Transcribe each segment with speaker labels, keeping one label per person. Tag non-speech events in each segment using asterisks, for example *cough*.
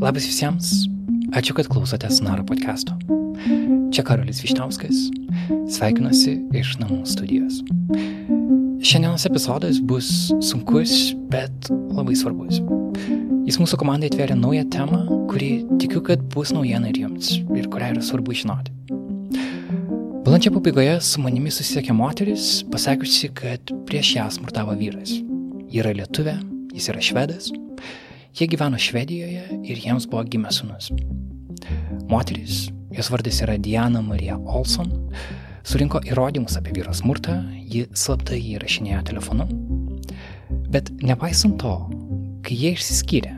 Speaker 1: Labas visiems, ačiū, kad klausotės Naro podcast'o. Čia Karolis Višnauskas, sveikinuosi iš namų studijos. Šiandienos epizodas bus sunkus, bet labai svarbus. Jis mūsų komandai atvėrė naują temą, kuri tikiu, kad bus naujiena ir jums, ir kurią yra svarbu žinoti. Balandžio pabaigoje su manimi susisiekė moteris, pasakiusi, kad prieš ją smurtavo vyras. Ji yra lietuvė, jis yra švedas, Jie gyveno Švedijoje ir jiems buvo gimęs sunus. Moteris, jos vardas yra Diana Marija Olson, surinko įrodymus apie vyro smurtą, ji slaptai jį rašinėjo telefonu. Bet nepaisant to, kai jie išsiskyrė,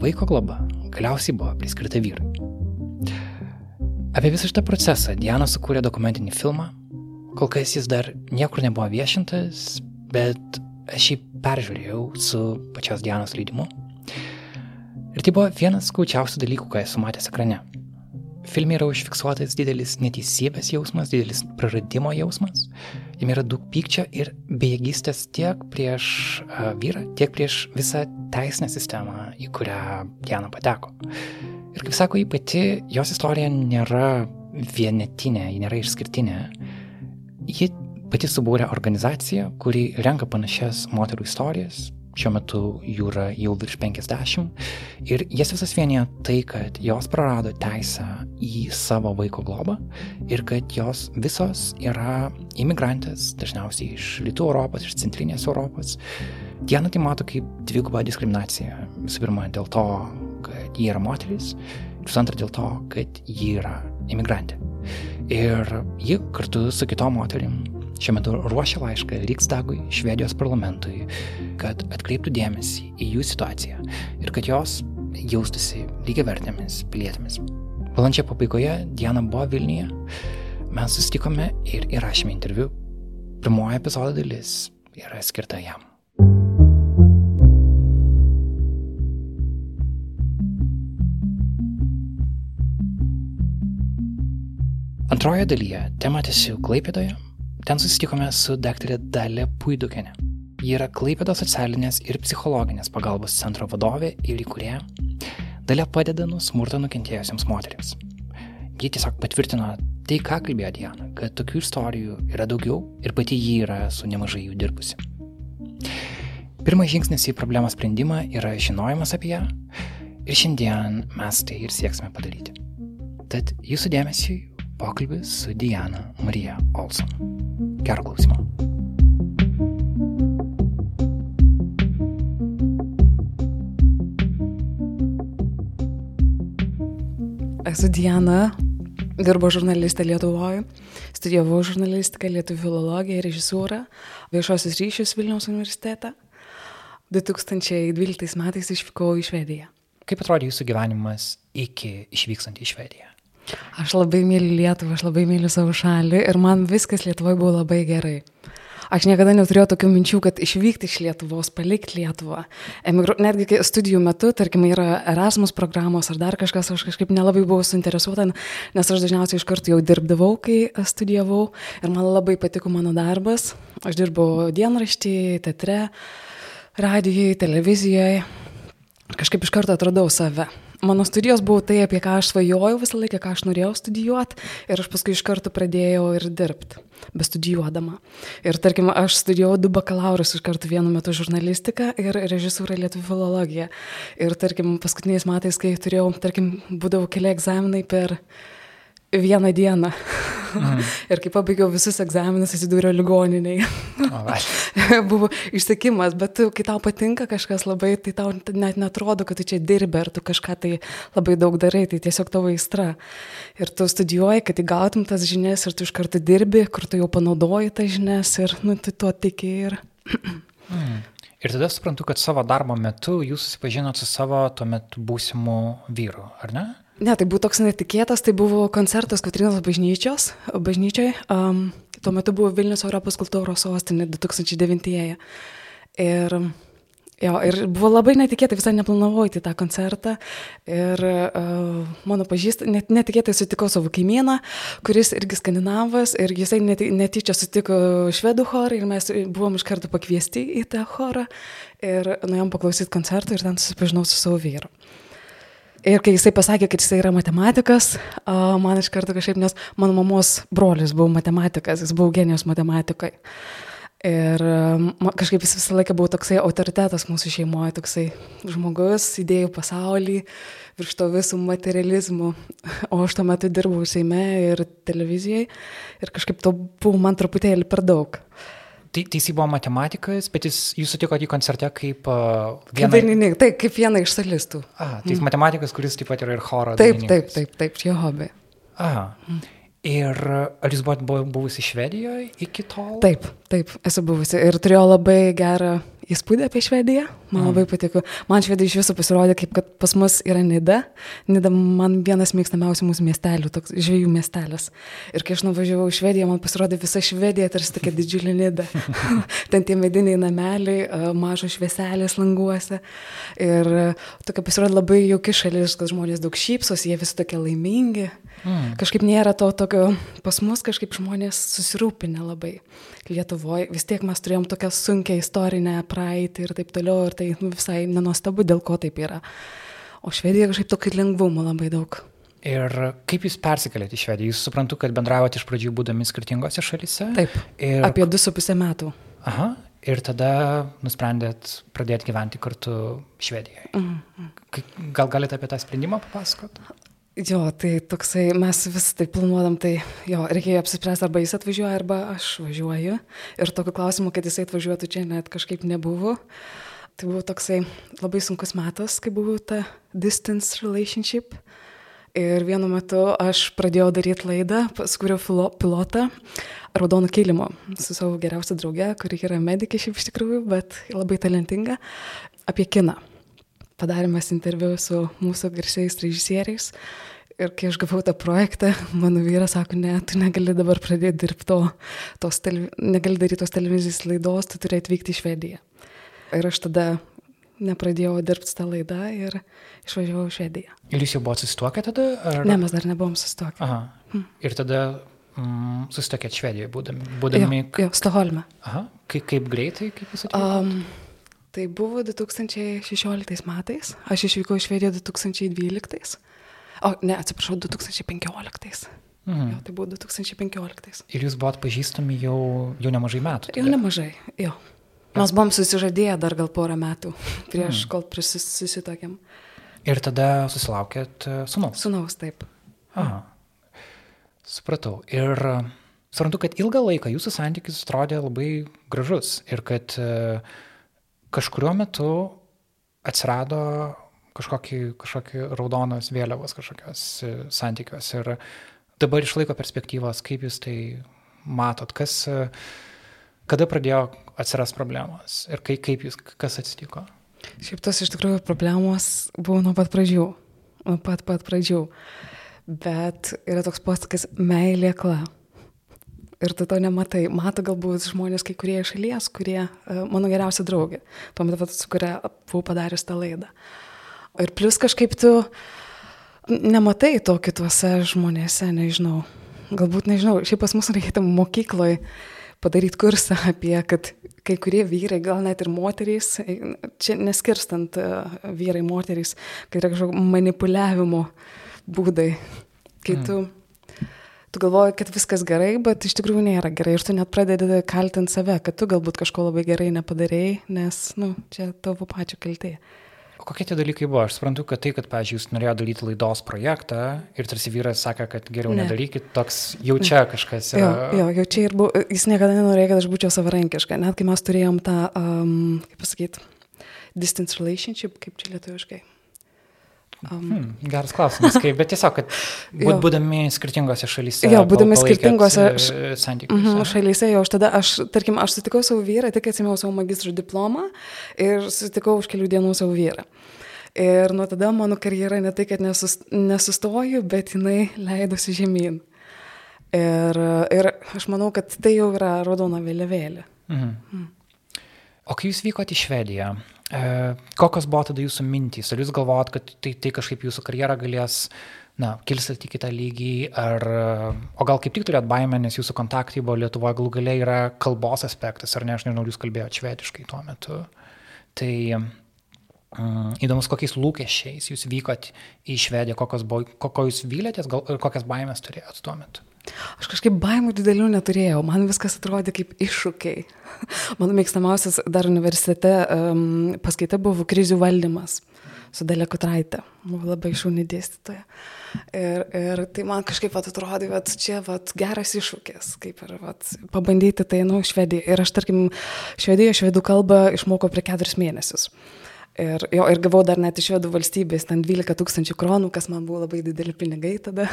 Speaker 1: vaiko globa galiausiai buvo priskirta vyrui. Apie visą šitą procesą Diana sukūrė dokumentinį filmą, kol kas jis dar niekur nebuvo viešintas, bet aš jį peržiūrėjau su pačios Dianos leidimu Ir tai buvo vienas skaučiausių dalykų, ką esu matęs ekrane. Filme yra užfiksuotas didelis neteisybės jausmas, didelis praradimo jausmas. Jame yra daug pykčio ir bejėgystės tiek prieš uh, vyrą, tiek prieš visą teisinę sistemą, į kurią Diana pateko. Ir kaip sako, ji pati, jos istorija nėra vienetinė, ji nėra išskirtinė. Ji pati subūrė organizaciją, kuri renka panašias moterų istorijas, šiuo metu jų yra jau virš 50 ir jas visas vienyje tai, kad jos prarado teisę į savo vaiko globą ir kad jos visos yra imigrantės, dažniausiai iš rytų Europos, iš centrinės Europos. Diena tai mato kaip dvigubą diskriminaciją. Visų pirma, dėl to, kad ji yra moteris, visų antra, dėl to, kad ji yra imigrantė. Ir ji kartu su kitom moterim šiuo metu ruošia laišką Riksdagui, Švedijos parlamentui, kad atkreiptų dėmesį į jų situaciją ir kad jos jaustųsi lygiavertėmis pilietėmis. Balandžio pabaigoje Diana buvo Vilniuje, mes susitikome ir įrašėme interviu. Pirmoji epizodo dalis yra skirta jam. Antroje dalyje temą tęsiu Klaipėdoje, Ten susitikome su daktarė Dalė Puidukenė. Ji yra Klaipėdos socialinės ir psichologinės pagalbos centro vadovė ir įkūrėja. Dalė padeda nuo smurto nukentėjusiems moteriams. Ji tiesiog patvirtino tai, ką kalbėjo Diana, kad tokių istorijų yra daugiau ir pati ji yra su nemažai jų dirbusi. Pirmas žingsnis į problemos sprendimą yra žinojimas apie ją ir šiandien mes tai ir sieksime padaryti. Tad jūsų dėmesiui pokalbis su Diana Marija Olson. Gero klausimo.
Speaker 2: Esu Diana, dirbo žurnalistė Lietuvoje, studijavau žurnalistiką, lietuvių filologiją, režisūrą, viešosius ryšius Vilniaus universitete. 2012 metais išvykau į Švediją.
Speaker 1: Kaip atrodė jūsų gyvenimas iki išvykstant į Švediją?
Speaker 2: Aš labai myliu Lietuvą, aš labai myliu savo šalį ir man viskas Lietuvoje buvo labai gerai. Aš niekada neturėjau tokių minčių, kad išvykti iš Lietuvos, palikti Lietuvą. Emigru... Netgi studijų metu, tarkim, yra Erasmus programos ar dar kažkas, aš kažkaip nelabai buvau suinteresuota, nes aš dažniausiai iš karto jau dirbdavau, kai studijavau ir man labai patiko mano darbas. Aš dirbau dienraštį, teatre, radijoje, televizijoje. Kažkaip iš karto atradau save mano studijos buvo tai, apie ką aš svajojau visą laiką, ką aš norėjau studijuoti ir aš paskui iš karto pradėjau ir dirbti, bestudijuodama. Ir tarkim, aš studijavau du bakalaurus iš karto vienu metu žurnalistiką ir režisūrą lietuvių filologiją. Ir tarkim, paskutiniais metais, kai turėjau, tarkim, būdavo keli egzaminai per vieną dieną. Mhm. *laughs* ir kai pabaigiau visus egzaminus, atsidūriau ligoniniai. *laughs* Buvo išsekimas, bet kai tau patinka kažkas labai, tai tau net netrodo, kad tu čia dirbi, ar tu kažką tai labai daug darai, tai tiesiog tavo aistra. Ir tu studijuoji, kad įgautum tas žinias ir tu iš karto dirbi, kur tu jau panaudoji tas žinias ir nu, tu tuo tiki. Ir... *clears throat*
Speaker 1: mm. Ir tada suprantu, kad savo darbo metu jūs susipažinot su savo tuo metu būsimu vyru, ar ne?
Speaker 2: Ne, tai buvo toks netikėtas, tai buvo koncertas Katrinos bažnyčios, bažnyčiai. Um, tuo metu buvo Vilnius Europos kultūros sostinė 2009-ieji. Ir, jo, ir buvo labai netikėtai, visai neplanavau į tą koncertą. Ir uh, mano pažįst, net, netikėtai sutikau savo kaimyną, kuris irgi skandinavas, ir jisai nety, netyčia sutiko švedų chorą ir mes buvom iš karto pakviesti į tą chorą. Ir nuėjom paklausyti koncertą ir ten susipažinau su savo vyru. Ir kai jisai pasakė, kad jisai yra matematikas, man iš karto kažkaip, nes mano mamos brolis buvo matematikas, jis buvo genijos matematikai. Ir kažkaip jis visą laiką buvo toksai autoritetas mūsų šeimoje, toksai žmogus, idėjų pasaulį, virš to visų materializmų. O aš tuo metu dirbau Seime ir televizijai ir kažkaip to buvo man truputėlį per daug.
Speaker 1: Tai, tai jis buvo matematikas, bet jis, jūs sutikote į koncerte kaip uh,
Speaker 2: Kaip dainininkas, taip, kaip viena iš solistų.
Speaker 1: A, tai jis matematikas, kuris taip pat yra ir choro.
Speaker 2: Taip, taip,
Speaker 1: dainininkas.
Speaker 2: taip, taip, čia hobi.
Speaker 1: Aha. Ir ar jūs buvote bu- buvusi Švedijoje iki tol?
Speaker 2: Taip, taip, esu buvusi ir turėjau labai gerą įspūdį apie Švediją. Man labai patiko. Man Švedija iš viso pasirodė, kaip kad pas mus yra Nida. Nida man vienas mėgstamiausių mūsų miestelių, toks žvėjų miestelis. Ir kai aš nuvažiavau į Švediją, man pasirodė visa Švedija tarsi tokia didžiulė Nida. *laughs* Ten tie mediniai nameliai, mažos švieselės languose. Ir tokia pasirodė labai jauki šalis, kad žmonės daug šypsosi, jie visi tokie laimingi. Mm. Kažkaip nėra to tokio, pas mus kažkaip žmonės susirūpinę labai. Lietuvoje vis tiek mes turėjom tokią sunkę istorinę praeitį ir taip toliau, ir tai nu, visai nenuostabu, dėl ko taip yra. O Švedija kažkaip tokio lengvumo labai daug.
Speaker 1: Ir kaip jūs persikėlėte į Švediją? Jūs suprantu, kad bendravote iš pradžių būdami skirtingose šalise?
Speaker 2: Taip.
Speaker 1: Ir,
Speaker 2: Apie du su pusę metų.
Speaker 1: aha, ir tada nusprendėt pradėti gyventi kartu Švedijoje. Kai- Gal galite apie tą sprendimą papasakoti?
Speaker 2: Jo, tai toksai, mes vis tai planuodam, tai jo, reikėjo apsispręsti, arba jis atvažiuoja, arba aš važiuoju. Ir tokio klausimo, kad jisai atvažiuotų čia net kažkaip nebuvo. Tai buvo toksai labai sunkus metas, kai buvo ta distance relationship. Ir vienu metu aš pradėjau daryti laidą, skuriau pilotą Raudonų kilimo su savo geriausia drauge, kuri yra medikė šiaip iš tikrųjų, bet labai talentinga, apie kiną. Padarėme interviu su mūsų garsiais režisieriais. Ir kai aš gavau tą projektą, mano vyras sako, ne, tu negali dabar pradėti dirbti to, tos televi... negali daryti tos televizijos laidos, tu turi atvykti į Švediją. Ir aš tada nepradėjau dirbti tą laidą ir išvažiavau į Švediją.
Speaker 1: Ir jūs jau buvote susituokę tada? Ar...
Speaker 2: Ne, mes dar nebuvom susitokę.
Speaker 1: Aha. Ir tada mm, susitokėt Švedijoje, būdami. būdami...
Speaker 2: Jo, jo, Stoholme.
Speaker 1: Aha. Kaip, kaip greitai, kaip jūs atvykote?
Speaker 2: Um, tai buvo 2016 metais, aš išvykau į Švediją 2012. O, ne, atsiprašau, 2015.
Speaker 1: Mhm.
Speaker 2: Jo, tai buvo 2015.
Speaker 1: Ir jūs buvot pažįstami jau, jau nemažai metų.
Speaker 2: Jau
Speaker 1: tada?
Speaker 2: nemažai, jo. Mes buvom susižadėję dar gal porą metų *laughs* prieš, kol prisis- susitokėm.
Speaker 1: Ir tada susilaukėt e, sūnaus.
Speaker 2: Sunaus taip.
Speaker 1: Aha. Supratau. Ir e, suprantu, kad ilgą laiką jūsų santykis atrodė labai gražus ir kad e, kažkuriuo metu atsirado kažkokie, kažkokie raudonos vėliavos kažkokios e, santykios. Ir dabar iš laiko perspektyvos, kaip jūs tai matot, kas, e, kada pradėjo atsiras problemos ir kaip, kaip jūs, kas atsitiko.
Speaker 2: Šiaip tos iš tikrųjų problemos buvo nuo pat pradžių. Nuo pat pat pradžių. Bet yra toks posakis meilė kla. Ir tu to nematai. Mato galbūt žmonės, kai kurie iš šalies, kurie uh, mano geriausia draugė. Tuo metu, su kuria buvau padarius tą laidą. Ir plus kažkaip tu nematai to kituose žmonėse, nežinau. Galbūt nežinau, šiaip pas mus reikėtų mokykloje padaryti kursą apie, kad kai kurie vyrai, gal net ir moterys, čia neskirstant e, vyrai, moterys, kai yra kažkokio manipuliavimo būdai, kai tu, tu galvoji, kad viskas gerai, bet iš tikrųjų nėra gerai ir tu net pradedi kaltinti save, kad tu galbūt kažko labai gerai nepadarėjai, nes, nu, čia tavo pačio kaltė.
Speaker 1: O kokie tie dalykai buvo? Aš suprantu, kad tai, kad, pavyzdžiui, jūs norėjote daryti laidos projektą ir tarsi vyras sakė, kad geriau
Speaker 2: Ne.
Speaker 1: nedarykit, toks jau čia kažkas
Speaker 2: Jo,
Speaker 1: yra.
Speaker 2: jo, jau čia ir buvo, jis niekada nenorėjo, kad aš būčiau savarankiška, net kai mes turėjom tą, um, kaip pasakyti, distance relationship, kaip čia lietuviškai. Um,
Speaker 1: Hmm, geras klausimas, kaip, bet tiesiog, kad *laughs* būt,
Speaker 2: Jo.
Speaker 1: būdami skirtingose šalyse.
Speaker 2: Jo, būdami skirtingose
Speaker 1: e, santykiuose.
Speaker 2: Mhm, šalyse jau aš tada, aš, tarkim, aš sutikau savo vyrą, tik atsimėjau savo magistro diplomą ir sutikau už kelių dienų savo vyrą. Ir nuo tada mano karjera ne tai, kad nesus, nesustoju, bet jinai leidosi žemyn. Ir, ir aš manau, kad tai jau yra raudona vėliavėlė.
Speaker 1: Mhm. O kai jūs vykote į Švediją, kokios buvo tada jūsų mintys? Ar jūs galvojot, kad tai, tai kažkaip jūsų karjerą galės, na, kilstelti kitą lygį, ar, e, o gal kaip tik turėt baimę, nes jūsų kontaktai buvo Lietuvoje, galų galiai yra kalbos aspektas, ar ne, aš nežinau, jūs kalbėjote švediškai tuo metu. Tai Mm, įdomus, kokiais lūkesčiais jūs vykot į Švediją, kokios buvo, kokio jūs vylėtės gal, ir kokias baimės turėjot tuo metu.
Speaker 2: Aš kažkaip baimų didelių neturėjau, man viskas atrodė kaip iššūkiai. *laughs* Mano mėgstamiausias dar universitete um, paskaita buvo krizių valdymas su Dalė Kutraitė. Buvo labai šauni dėstytoja. Ir, ir tai man kažkaip vat, atrodė, kad čia vat, geras iššūkis, kaip ir vat, pabandyti tai, nu, švediją. Ir aš, tarkim, švedijoje švedų kalbą išmokau per keturis mėnesius. Ir, jo, ir gavau dar net iš švedų valstybės, ten 12 tūkstančių kronų, kas man buvo labai dideli pinigai tada.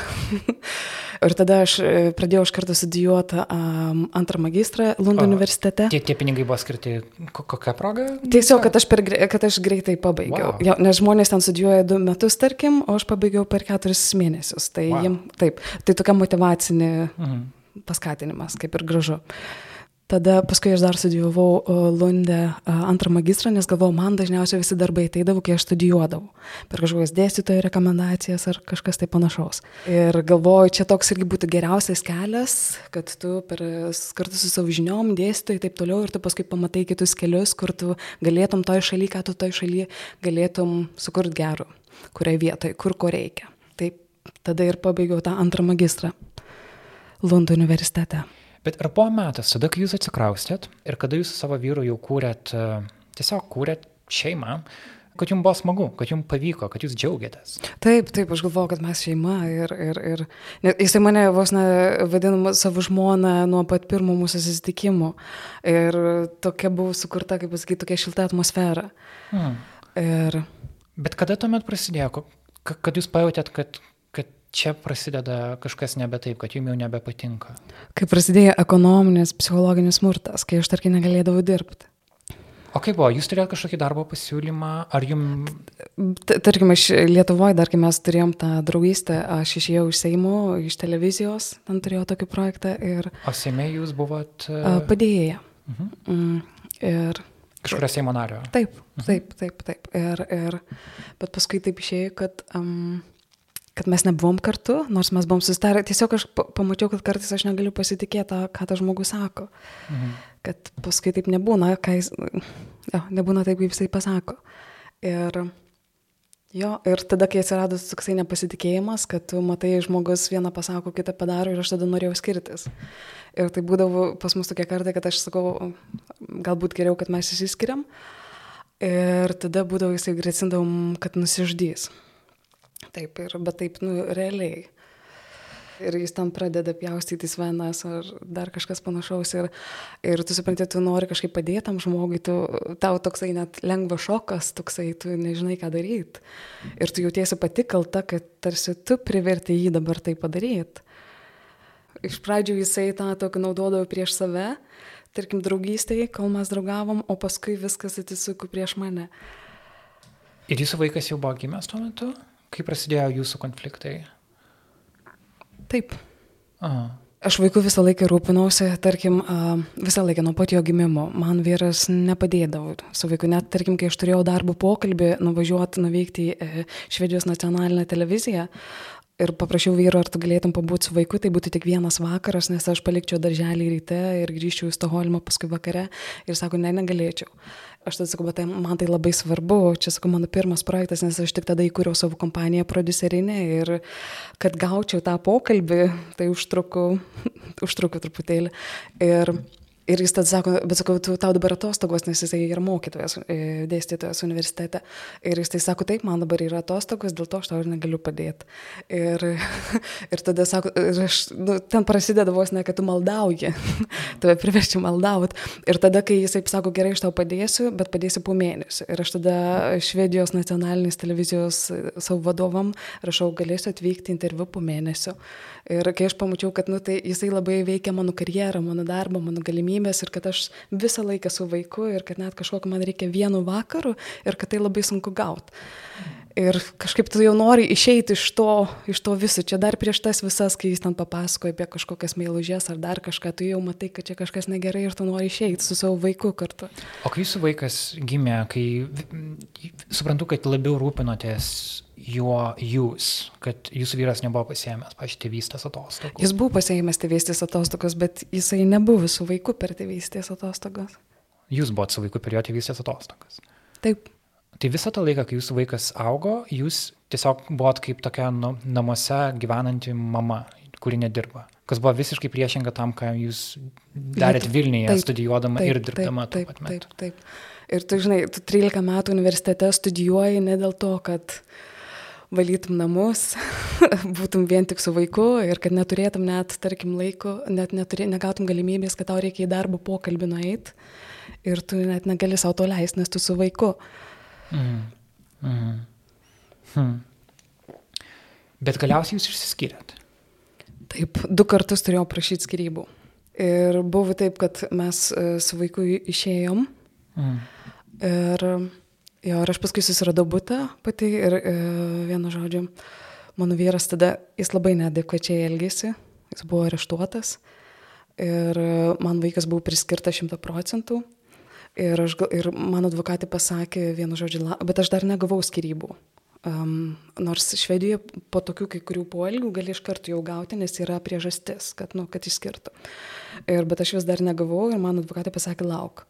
Speaker 2: *laughs* ir tada aš e, pradėjau iš karto studijuoti um, antrą magistrą Lundo o, universitete.
Speaker 1: Tie, tie pinigai buvo skirti kokią progą?
Speaker 2: Tiesiog, kad aš, per, kad aš greitai pabaigiau. Wow. Jo, nes žmonės ten studijuoja du metus, tarkim, o aš pabaigiau per keturis mėnesius. Tai wow. jiem, taip, tai tokia motivacinė mhm. paskatinimas, kaip ir gražu. Tada paskui aš dar studijavau Lunde antrą magistrą, nes galvojau, man dažniausiai visi darbai ateidavo, kai aš studijuodavau. Per kažkokias dėstytojų rekomendacijas ar kažkas tai panašaus. Ir galvoju, čia toks irgi būtų geriausias kelias, kad tu per, kartu su savo žiniom, dėstytojai taip toliau, ir tu paskui pamatai kitus kelius, kur tu galėtum toj šaly, ką tu toj šaly galėtum sukurti gerų, kurioje vietoje, kur ko reikia. Taip, tada ir pabaigiau tą antrą magistrą Lundo universitete.
Speaker 1: Bet ar buvo metas, tada, kai jūs atsikraustėt ir kada jūs su savo vyru jau kūrėt, e, tiesiog kūrėt šeimą, kad jums buvo smagu, kad jums pavyko, kad jūs džiaugiatės.
Speaker 2: Taip, taip, aš galvoju, kad mes šeima ir, ir, ir jisai mane vos ne vadinama savo žmoną nuo pat pirmo mūsų susitikimo. Ir tokia buvo sukurta, kaip pasakyti, tokia šilta atmosfera. Hmm. Ir...
Speaker 1: Bet kada tuomet prasidėjo, kad jūs pajutėt, kad, čia prasideda kažkas nebe taip, kad jums jau nebepatinka.
Speaker 2: Kai prasidėjo ekonominis, psichologinis smurtas, kai aš tarkim negalėdavau dirbti.
Speaker 1: O kaip buvo, jūs turėjote kažkokį darbo pasiūlymą, ar jums...
Speaker 2: Tarkim, aš Lietuvoje, dar kai mes turėjom tą draugystę, aš išėjau iš Seimo, iš televizijos, ten turėjau tokį projektą ir...
Speaker 1: O Seime jūs buvot...
Speaker 2: Padėjėja. Mhm. Mm, ir...
Speaker 1: Kažkurio Seimo nario.
Speaker 2: Taip, mhm. taip, taip, taip. Ir, ir... Bet paskui taip išėjo, kad... Um, kad mes nebuvom kartu, nors mes buvom susitarę. Tiesiog aš pamačiau, kad kartais aš negaliu pasitikėti, ką tas žmogus sako. Mhm. Kad paskui taip nebūna, jis, jo, nebūna taip, kaip jisai pasako. Ir, jo, ir tada, kai atsirado toksai nepasitikėjimas, kad tu matai, žmogus vieną pasako, kitą padaro ir aš tada norėjau skirtis. Ir tai būdavo pas mus tokie kartai, kad aš sakau, galbūt geriau, kad mes įsiskiriam. Ir tada būdavo jisai grasindavom, kad nusiždys. Taip, ir, bet taip, nu, realiai. Ir jis tam pradeda pjaustytis venas ar dar kažkas panašaus. Ir, ir tu supranti, tu nori kažkaip padėti tam žmogui, tu, tau toksai net lengva šokas, toksai, tu nežinai, ką daryti. Ir tu jautiesi pati kalta, kad tarsi tu priverti jį dabar tai padaryti. Iš pradžių jisai tą tokį naudodavo prieš save, tarkim, draugystėje, kol mes draugavom, o paskui viskas atsisuko prieš mane.
Speaker 1: Ir jūsų vaikas jau buvo gimęs tuo metu? Kaip prasidėjo jūsų konfliktai?
Speaker 2: Taip. Aha. Aš vaiku visą laiką rūpinausi, tarkim, visą laiką nuo pat jo gimimo. Man vyras nepadėdavo su vaiku, net tarkim, kai aš turėjau darbo pokalbį, nuvažiuoti, nuvykti į e, Švedijos nacionalinę televiziją, ir paprašiau vyro, ar tu galėtum pabūti su vaiku, tai būtų tik vienas vakaras, nes aš palikčiau darželį ryte ir grįžčiau į Stoholmą paskui vakare ir sako, ne, negalėčiau. Aš tada sakau, bet tai, man tai labai svarbu, čia sakau, mano pirmas projektas, nes aš tik tada įkūriau savo kompaniją producerinę ir kad gaučiau tą pokalbį, tai užtruku, *laughs* užtruku truputėlį. Ir Ir jis tada sako, bet sakau, tu, tau dabar atostogos, nes jisai yra mokytojas, e, dėstytojas universitete. Ir jis tai sako, taip, man dabar yra atostogos, dėl to aš tau ir negaliu padėti. Ir, *laughs* ir tada sako, ir aš, nu, ten prasideda vos ne, kad tu maldauji, *laughs* tave priverčiu maldauti. Ir tada, kai jisai sako, gerai, aš tau padėsiu, bet padėsiu po mėnesio. Ir aš tada Švedijos nacionalinės televizijos savo vadovam rašau, galėsiu atvykti interviu po mėnesio. Ir kai aš pamačiau, kad nu, tai jisai labai veikia mano karjerą, mano darbą, mano galimybės ir kad aš visą laiką su vaiku ir kad net kažkokio man reikia vienu vakaru ir kad tai labai sunku gauti. Ir kažkaip tu jau nori išeiti iš to, iš to viso. Čia dar prieš tas visas, kai jis ten papasakoja apie kažkokias meilužės ar dar kažką, tu jau matai, kad čia kažkas negerai ir tu nori išeiti su savo vaiku kartu.
Speaker 1: O kai jūsų vaikas gimė, kai suprantu, kad labiau rūpinotės juo jūs, kad jūsų vyras nebuvo pasiemęs, pažiūrėjau, tėvystės atostogos.
Speaker 2: Jis buvo pasiemęs tėvystės atostogos, bet jisai nebuvo su vaiku per tėvystės atostogos.
Speaker 1: Jūs buvote su vaiku per jo tėvystės atostogas.
Speaker 2: Taip.
Speaker 1: Tai visą tą laiką, kai jūsų vaikas augo, jūs tiesiog buvot kaip tokia nu, namuose gyvenanti mama, kuri nedirba. Kas buvo visiškai priešinga tam, ką jūs darėt Vilniuje, taip, studijuodama taip, ir dirbdama
Speaker 2: taip, taip, taip, taip. Ir tu žinai, tu 13 metų universitete studijuoji ne dėl to, kad valytum namus, *laughs* būtum vien tik su vaiku ir kad neturėtum net, tarkim, laiko, net neturė, negautum galimybės, kad tau reikia į darbo pokalbį nueiti ir tu net negali savo to leisti, nes tu su vaiku. Mm.
Speaker 1: Mm. Hmm. Bet galiausiai jūs išsiskyrėt.
Speaker 2: Taip, du kartus turėjau prašyti skirybų. Ir buvo taip, kad mes e, su vaiku išėjom. Mm. Ir, jo, ir aš paskui susiradau būtą pati ir e, vienu žodžiu, mano vyras tada, jis labai neadekvačiai elgėsi, jis buvo areštuotas. Ir e, man vaikas buvo priskirtas šimta procentų. Ir, aš, ir mano advokatė pasakė vienu žodžiu, bet aš dar negavau skirybų. Um, nors Švedijoje po tokių kai kurių poelgių gali iš karto jau gauti, nes yra priežastis, kad, nu, kad išskirtų. Ir, bet aš vis dar negavau ir mano advokatė pasakė lauk.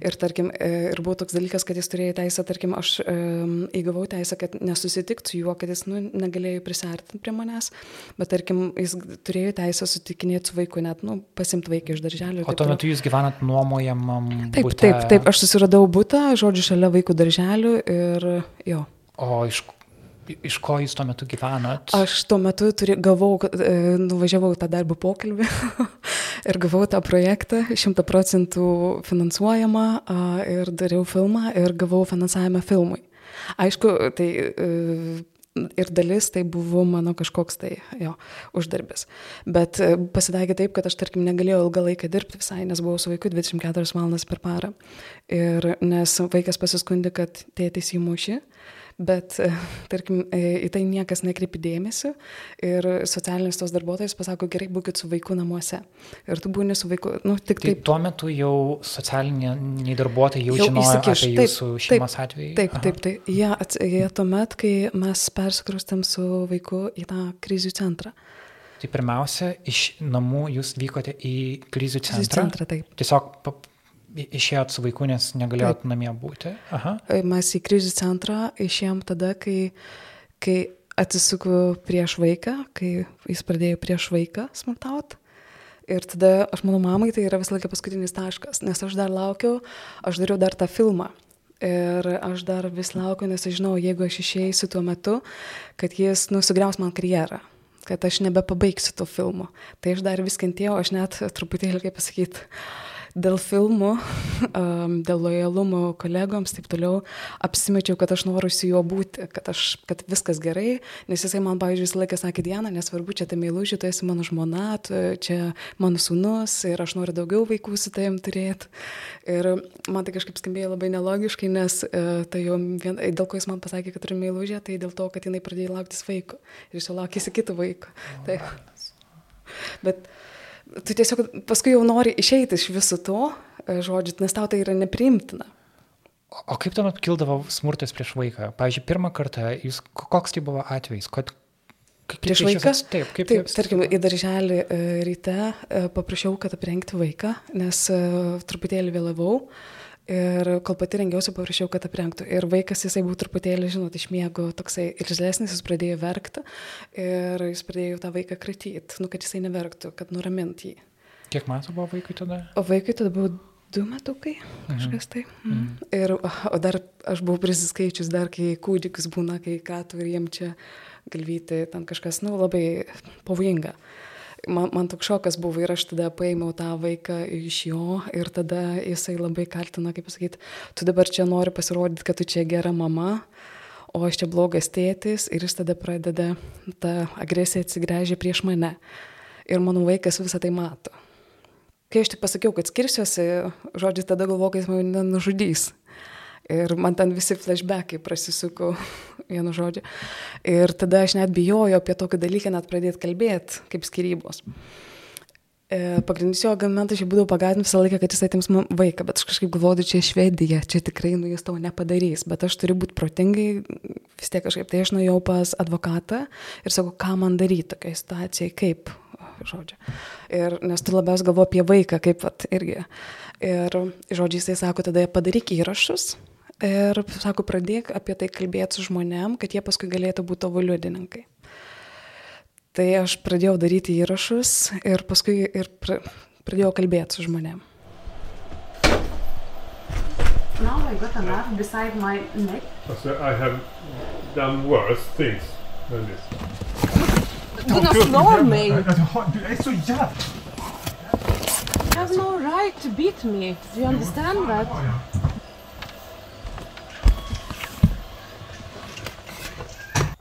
Speaker 2: Ir tarkim, e, ir buvo toks dalykas, kad jis turėjo teisę, tarkim, aš e, įgavau teisę, kad nesusitikti su juo, kad jis nu, negalėjo prisartinti prie manęs, bet tarkim, jis turėjo teisę sutikinėti su vaiku, net nu, pasimti vaiką iš darželio.
Speaker 1: O tuo metu jūs gyvenat nuomojamam
Speaker 2: taip, bute? Taip, taip, aš susiradau būtą, žodžiu, šalia vaikų darželių ir jo.
Speaker 1: O iš, iš ko jūs tuo metu gyvenat?
Speaker 2: Aš tuo metu turi, gavau, e, nuvažiavau tą darbo pokalbį *laughs* ir gavau tą projektą, šimta procentų finansuojamą ir dariau filmą ir gavau finansavimą filmui. Aišku, tai e, ir dalis tai buvo mano kažkoks tai jo uždarbis. Bet e, pasidaigė taip, kad aš, tarkim, negalėjau ilgą laiką dirbti visai, nes buvau su vaiku 24 valandas per parą. Ir nes vaikas pasiskundė, kad tėtis įmušė bet, e, tarkim, e, į tai niekas nekreipi dėmesio ir socialinis tos darbuotojas pasako, gerai, būkit su vaiku namuose. Ir tu būni su vaiku, nu, tik tai taip.
Speaker 1: Tai tuo metu jau socialiniai darbuotojai jau, jau žinojo įsikiš. apie jūsų taip, šeimos
Speaker 2: taip,
Speaker 1: atvejį?
Speaker 2: Taip, Aha. taip, taip. Jie, jie tuomet, kai mes persikrustėm su vaiku į tą krizių centrą.
Speaker 1: Tai pirmiausia, iš namų jūs vykote į krizių centrą. Krizių
Speaker 2: centrą, taip.
Speaker 1: Tiesiog Išėjot su vaiku, nes negalėjot Taip. namie būti. Aha.
Speaker 2: E, mes į krizių centrą išėjom tada, kai, kai atsisuku prieš vaiką, kai jis pradėjo prieš vaiką smurtauti. Ir tada aš mano mamai tai yra visą laiką paskutinis taškas, nes aš dar laukiau, aš dariau dar tą filmą. Ir aš dar vis laukiu, nes aš žinau, jeigu aš išeisiu tuo metu, kad jis nusugriaus man karjerą, kad aš nebepabaigsiu to filmo. Tai aš dar vis kentėjau, aš net truputėlį, kaip pasakyti, dėl filmų, *laughs* dėl lojalumo kolegoms, taip toliau, apsimečiau, kad aš noriu su juo būti, kad, aš, kad viskas gerai, nes jisai man, pavyzdžiui, visą laiką sakė, Diena, nesvarbu, čia tai meilužė, tu esi mano žmona, tu, čia mano sūnus ir aš noriu daugiau vaikų su tavim turėti. Ir man tai kažkaip skambėjo labai nelogiškai, nes uh, tai jau vien, dėl ko jis man pasakė, kad turiu meilužę, tai dėl to, kad jinai pradėjo lauktis vaiko ir jis jau laukėsi kito vaiko. Tai, bet tu tiesiog paskui jau nori išeiti iš viso to, e, žodžiu, nes tau tai yra nepriimtina.
Speaker 1: O kaip tuomet kildavo smurtas prieš vaiką? Pavyzdžiui, pirmą kartą, jūs, koks tai buvo atvejis? Kad,
Speaker 2: prieš vaiką?
Speaker 1: Taip, kaip
Speaker 2: taip. Tarkim, į darželį e, ryte e, paprašiau, kad aprengti vaiką, nes truputėlį vėlavau. Ir kol pati rengiausi, paprašiau, kad aprengtų. Ir vaikas, jisai buvo truputėlį, žinot, iš miego toksai ir žilesnis, jis pradėjo verkti. Ir jis pradėjo tą vaiką kratyti, nu, kad jisai neverktų, kad nuramint jį.
Speaker 1: Kiek metų buvo vaikui tada?
Speaker 2: O vaikui tada buvo du metukai, kažkas tai. Mhm. Mm. Ir, o dar aš buvau prisiskaičius, dar kai kūdikis būna, kai ką tu ir jiem čia galvyti, ten kažkas, nu, labai pavojinga man, man toks šokas buvo ir aš tada paėmiau tą vaiką iš jo ir tada jisai labai kaltina, kaip pasakyti, tu dabar čia nori pasirodyti, kad tu čia gera mama, o aš čia blogas tėtis ir jis tada pradeda, ta agresija atsigręžia prieš mane. Ir mano vaikas visą tai mato. Kai aš tik pasakiau, kad skirsiuosi, žodžiu, tada galvoju, kad jis mane nužudys. Ir man ten visi flashbackai prasisuko *laughs* vienu žodžiu. Ir tada aš net bijojau apie tokį dalyką net pradėti kalbėti, kaip skirybos. E, pagrindinis jo argumentas šiaip būdavo pagatinti visą laiką, kad jis atims man vaiką, bet aš kažkaip galvoju, čia Švedija, čia tikrai nu jis to nepadarys, bet aš turiu būti protingai, vis tiek kažkaip. Tai aš nuėjau pas advokatą ir sakau, ką man daryti tokiai situacijai, kaip, žodžiu. Ir nes tu labiausiai galvo apie vaiką, kaip, vat, irgi. Ir, žodžiai, jisai sako, tada padaryk įrašus ir sako, pradėk apie tai kalbėti su žmonėm, kad jie paskui galėtų būti tavo liudininkai. Tai aš pradėjau daryti įrašus ir paskui ir pradėjau kalbėti su žmonėm.
Speaker 3: Now I got a knife beside my neck.
Speaker 4: I have done worse things than this.
Speaker 3: Du kan slå mig!
Speaker 4: Du är så jävla...
Speaker 3: You have no right to beat me. Do you understand that?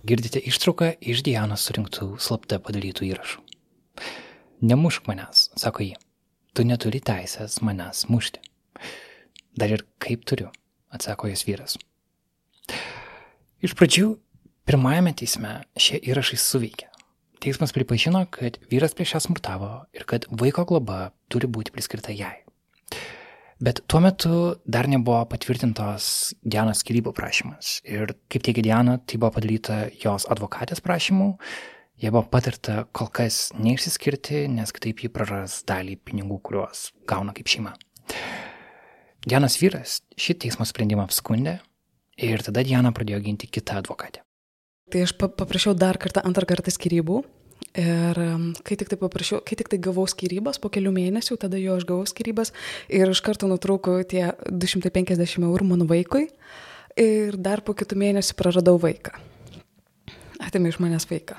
Speaker 1: Girdite ištrauką iš Dianos surinktų slapta padarytų įrašų. Nemušk manęs, sako ji. Tu neturi teisės manęs mušti. Dar ir kaip turiu, atsako jos vyras. Iš pradžių, pirmajame teisme šie įrašai suveikė. Teismas pripažino, kad vyras prieš ją smurtavo ir kad vaiko globa turi būti priskirta jai. Bet tuo metu dar nebuvo patvirtintos Dianos skirybų prašymas. Ir kaip teigia Diana, tai buvo padaryta jos advokatės prašymų. Jie buvo patarta kol kas neišsiskirti, nes kitaip ji praras dalį pinigų, kuriuos gauna kaip šeima. Dianos vyras šį teismo sprendimą apskundė ir tada Diana pradėjo ginti kitą advokatę.
Speaker 2: Tai aš paprašiau dar kartą, antrą kartą skirybų. Ir kai tik tai paprašiau, kai tik tai gavau skirybas, po kelių mėnesių, tada jo aš gavau skirybas ir iš karto nutraukau tie 250 eurų mano vaikui ir dar po kitų mėnesių praradau vaiką. Atėmė iš manęs vaiką.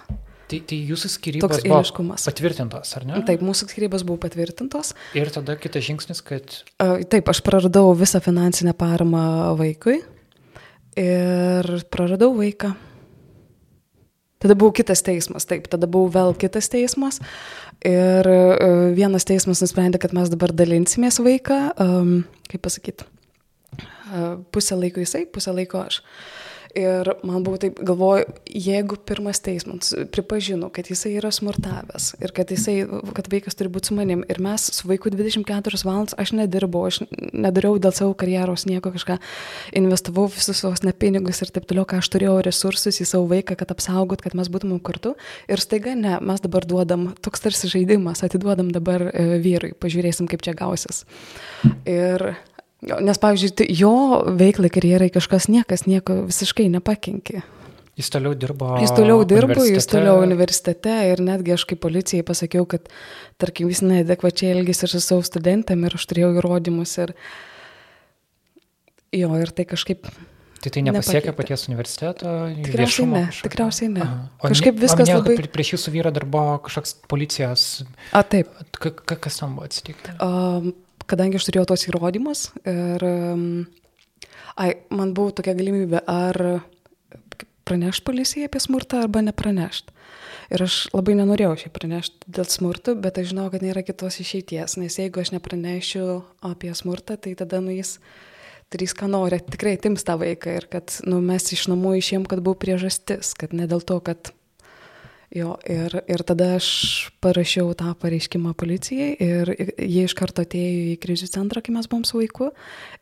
Speaker 1: Tai, tai jūsų skirybos buvo patvirtintos, ar ne?
Speaker 2: Taip, mūsų skirybos buvo patvirtintos.
Speaker 1: Ir tada kitas žingsnis, kad...
Speaker 2: Taip, aš praradau visą finansinę paramą vaikui ir praradau vaiką. Tada buvo kitas teismas, taip, tada buvo vėl kitas teismas ir vienas teismas nusprendė, kad mes dabar dalinsimės vaiką, um, kaip pasakyti, pusę laiko jisai, pusę laiko aš. Uh, Ir man buvo taip, galvoju, jeigu pirmas teismas pripažino, kad jisai yra smurtavęs ir kad, jisai, kad vaikas turi būti su manim ir mes su vaiku 24 valandas, aš nedirbau, aš nedariau dėl savo karjeros nieko kažką, investavau visus savo nepinigus ir taip toliau, ką aš turėjau resursus į savo vaiką, kad apsaugot, kad mes būtumėm kartu. Ir staiga ne, mes dabar duodam, toks tarsi žaidimas, atiduodam dabar e, vyrui, pažiūrėsim, kaip čia gausis. Ir Nes, pavyzdžiui, jo veiklai, karjerai kažkas niekas nieko visiškai nepakenkė.
Speaker 1: Jis toliau dirbo.
Speaker 2: Jis toliau dirbo, jis toliau universitete ir netgi aš kaip policijai pasakiau, kad, tarkim, jis neadekvačiai elgėsi su savo studentam ir aš turėjau įrodymus ir jo, ir tai kažkaip.
Speaker 1: Tai tai nepasiekė paties universiteto?
Speaker 2: Tikriausiai ne, kažkokio. tikriausiai ne. Aha. O kažkaip viskas
Speaker 1: minėjau,
Speaker 2: labai...
Speaker 1: Prieš jūsų vyrą dar buvo kažkoks policijos.
Speaker 2: A, taip.
Speaker 1: K kas tam buvo atsitikę?
Speaker 2: Um, kadangi aš turėjau tos įrodymus ir ai, man buvo tokia galimybė ar pranešti policijai apie smurtą arba nepranešti. Ir aš labai nenorėjau šiaip pranešti dėl smurto, bet aš žinau, kad nėra kitos išeities, nes jeigu aš nepranešiu apie smurtą, tai tada nu jis darys, ką nori, tikrai tims tą vaiką ir kad nu, mes iš namų išėjom, kad buvo priežastis, kad ne dėl to, kad Jo, ir, ir tada aš parašiau tą pareiškimą policijai ir jie iš karto atėjo į krizių centrą, kai mes buvom su vaiku.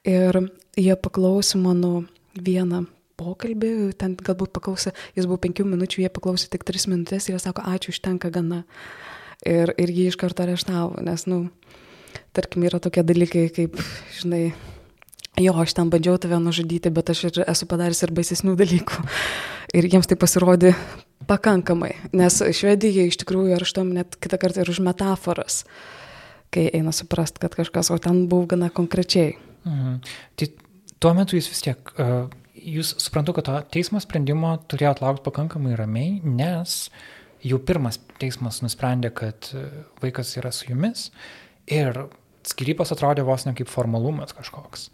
Speaker 2: Ir jie paklausė mano vieną pokalbį, ten galbūt paklausė, jis buvo penkių minučių, jie paklausė tik tris minutės ir jie sako, ačiū, užtenka gana. Ir, ir jį iš karto areštavo, nes, nu, tarkim, yra tokie dalykai, kaip, žinai, jo, aš ten bandžiau tave nužudyti, bet aš ir esu padaręs ir baisesnių dalykų. Ir jiems tai pasirodė pakankamai, nes Švedija iš tikrųjų arštom net kitą kartą ir už metaforas, kai eina suprast, kad kažkas, o ten buvo gana konkrečiai.
Speaker 1: Mhm. Tai tuo metu jūs vis tiek, jūs suprantu, kad to teismo sprendimo turėjot laukti pakankamai ramiai, nes jau pirmas teismas nusprendė, kad vaikas yra su jumis ir skirybos atrodė vos ne kaip formalumas kažkoks.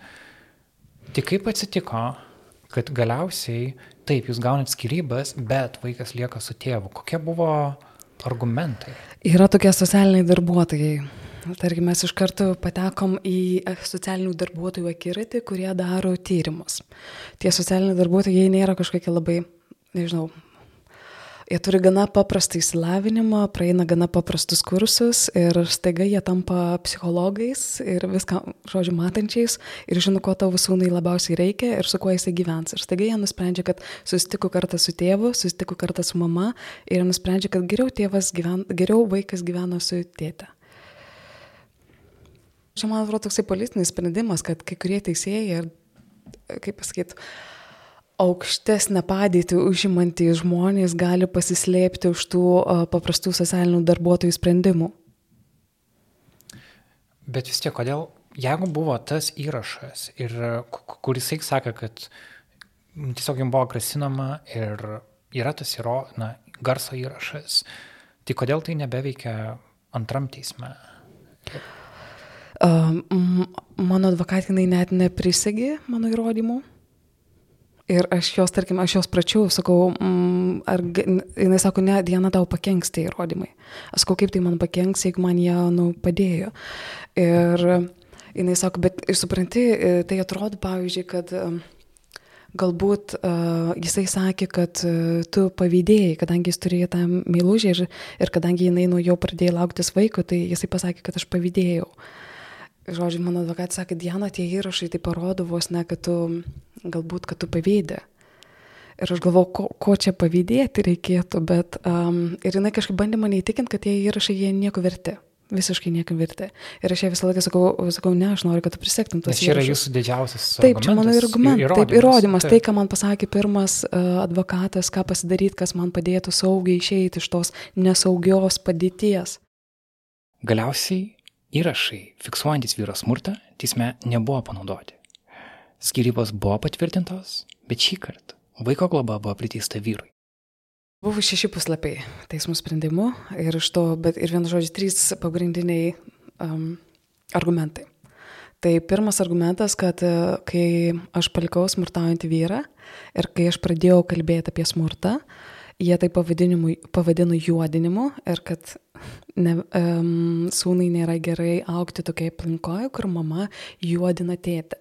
Speaker 1: Tai kaip atsitiko, kad galiausiai taip, jūs gaunat skirybas, bet vaikas lieka su tėvu. Kokie buvo argumentai?
Speaker 2: Yra tokie socialiniai darbuotojai. Tarkim, mes iš karto patekom į socialinių darbuotojų akiratį, kurie daro tyrimus. Tie socialiniai darbuotojai nėra kažkokie labai, nežinau, Jie turi gana paprastą įsilavinimą, praeina gana paprastus kursus ir staiga jie tampa psichologais ir viską, žodžiu, matančiais ir žino, ko tavo sūnui labiausiai reikia ir su kuo jisai gyvens. Ir staiga jie nusprendžia, kad susitiko kartą su tėvu, susitiko kartą su mama ir nusprendžia, kad geriau, gyven, geriau vaikas gyvena su tėte. Čia, man atrodo, toksai politinis sprendimas, kad kai kurie teisėjai ir kaip pasakyti, aukštesnę padėtį užimantys žmonės gali pasislėpti už tų paprastų socialinių darbuotojų sprendimų.
Speaker 1: Bet vis tiek, kodėl, jeigu buvo tas įrašas ir ku- kur jisai sakė, kad tiesiog jam buvo grasinama ir yra tas įro, na, garso įrašas, tai kodėl tai nebeveikia antram teisme?
Speaker 2: A, m- Mano advokatinai net neprisegė mano įrodymų. Ir aš jos, tarkim, aš jos pračiau, sakau, mm, ar, jinai sako, ne, Diena tau pakenks tie įrodymai. Aš sakau, kaip tai man pakenks, jeigu man jie, nu, padėjo. Ir jinai sako, bet ir supranti, e, tai atrodo, pavyzdžiui, kad e, galbūt uh, jisai sakė, kad uh, tu pavydėjai, kadangi jis turėjo tą meilužį ir, ir kadangi jinai nuo jo pradėjo lauktis vaiko, tai jisai pasakė, kad aš pavydėjau. Žodžiu, mano advokatas sakė, Diana, tie įrašai tai parodo vos ne, kad tu, galbūt, kad tu pavydė. Ir aš galvoju, ko, ko čia pavydėti reikėtų, bet um, ir jinai kažkaip bandė mane įtikinti, kad tie įrašai jie nieko verti. Visiškai nieko verti. Ir aš jai visą laiką sakau, sakau, ne, aš noriu, kad tu prisektum
Speaker 1: Nes čia yra jūsų didžiausias.
Speaker 2: Taip, čia mano argumentas. Taip, įrodymas. Tai,
Speaker 1: Taip.
Speaker 2: ką man pasakė pirmas uh, advokatas, ką pasidaryti, kas man padėtų saugiai išeiti iš tos nesaugios padėties.
Speaker 1: Galiausiai įrašai fiksuojantis vyro smurtą teisme nebuvo panaudoti. Skirybos buvo patvirtintos, bet šį kartą vaiko globa buvo priteista vyrui.
Speaker 2: Buvo šeši puslapiai teismų sprendimu ir iš to, bet ir vienu žodžiu, trys pagrindiniai um, argumentai. Tai pirmas argumentas, kad e, kai aš palikau smurtaujantį vyrą ir kai aš pradėjau kalbėti apie smurtą, jie tai pavadino juodinimu ir kad ne, um, sūnai nėra gerai aukti tokiai aplinkoje, kur mama juodina tėtę.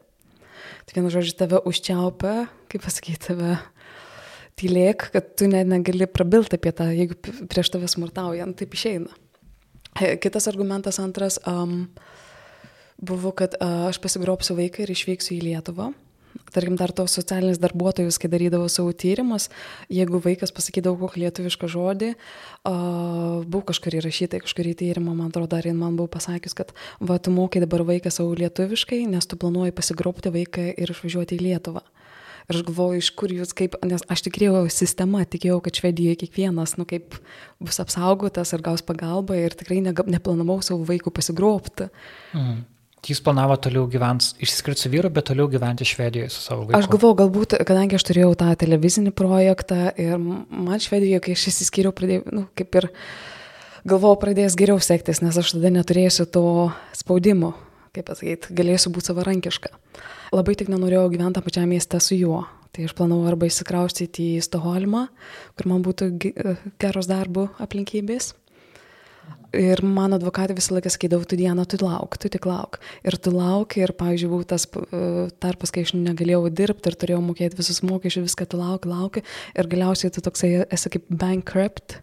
Speaker 2: Tai vienu žodžiu, tave užčiaupia, kaip pasakyti, tave tylėk, kad tu net negali prabilti apie tą, jeigu prieš tave smurtaujant, taip išeina. E, Kitas argumentas antras um, buvo, kad uh, aš pasigrobsiu vaiką ir išvyksiu į Lietuvą. Tarkim, dar tos socialinis darbuotojus, kai darydavo savo tyrimus, jeigu vaikas pasakydavo kokį lietuvišką žodį, uh, buvo kažkur įrašyta, kažkurį tyrimą, man atrodo, dar jin man buvo pasakęs, kad va, tu mokai dabar vaiką savo lietuviškai, nes tu planuoji pasigrobti vaiką ir išvažiuoti į Lietuvą. Ir aš galvoju, iš kur jūs kaip, nes aš tikėjau sistema, tikėjau, kad Švedijoje kiekvienas, nu kaip bus apsaugotas ir gaus pagalbą ir tikrai nega- neplanavau savo vaikų pasigrobti.
Speaker 1: Mm. Jūs planavo toliau gyventi, išskirti su vyru, bet toliau gyventi Švedijoje su savo vaiku.
Speaker 2: Aš galvoju, galbūt, kadangi aš turėjau tą televizinį projektą ir man Švedijoje, kai aš įsiskyriau, pradėjau, nu, kaip ir galvojau, pradės geriau sektis, nes aš tada neturėsiu to spaudimo, kaip pasakyti, galėsiu būti savarankiška. Labai tik nenorėjau gyventi tam pačiam mieste su juo. Tai aš planavau arba įsikraustyti į Stoholmą, kur man būtų ge- geros darbo aplinkybės. Ir mano advokatė visą laiką sakydavo, tu dieną, tu lauk, tu tik lauk. Ir tu lauk, ir, pavyzdžiui, buvo tas uh, tarpas, kai aš negalėjau dirbti ir turėjau mokėti visus mokesčius, viską tu lauk, lauk. Ir galiausiai tu toksai esi kaip bankrupt.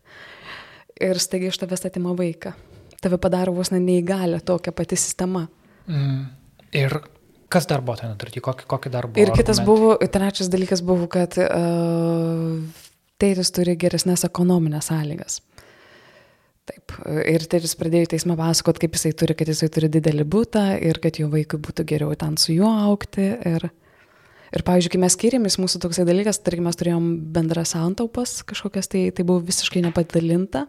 Speaker 2: Ir staigiai iš tavęs atima vaiką. Tave padaro vos ne neįgalę tokia pati sistema.
Speaker 1: Mm. Ir kas dar buvo ten nutarti, kokį, kokį dar buvo?
Speaker 2: Ir kitas
Speaker 1: argumentai?
Speaker 2: buvo, trečias dalykas buvo, kad uh, tėtis turi geresnės ekonominės sąlygas. Taip. Ir tėtis pradėjo teismą pasakot, kaip jisai turi, kad jisai turi didelį būtą ir kad jo vaikui būtų geriau ten su juo aukti. Ir, ir pavyzdžiui, kai mes skiriamės, mūsų toksai dalykas, tarkim, mes turėjom bendras santaupas kažkokias, tai, tai buvo visiškai nepadalinta.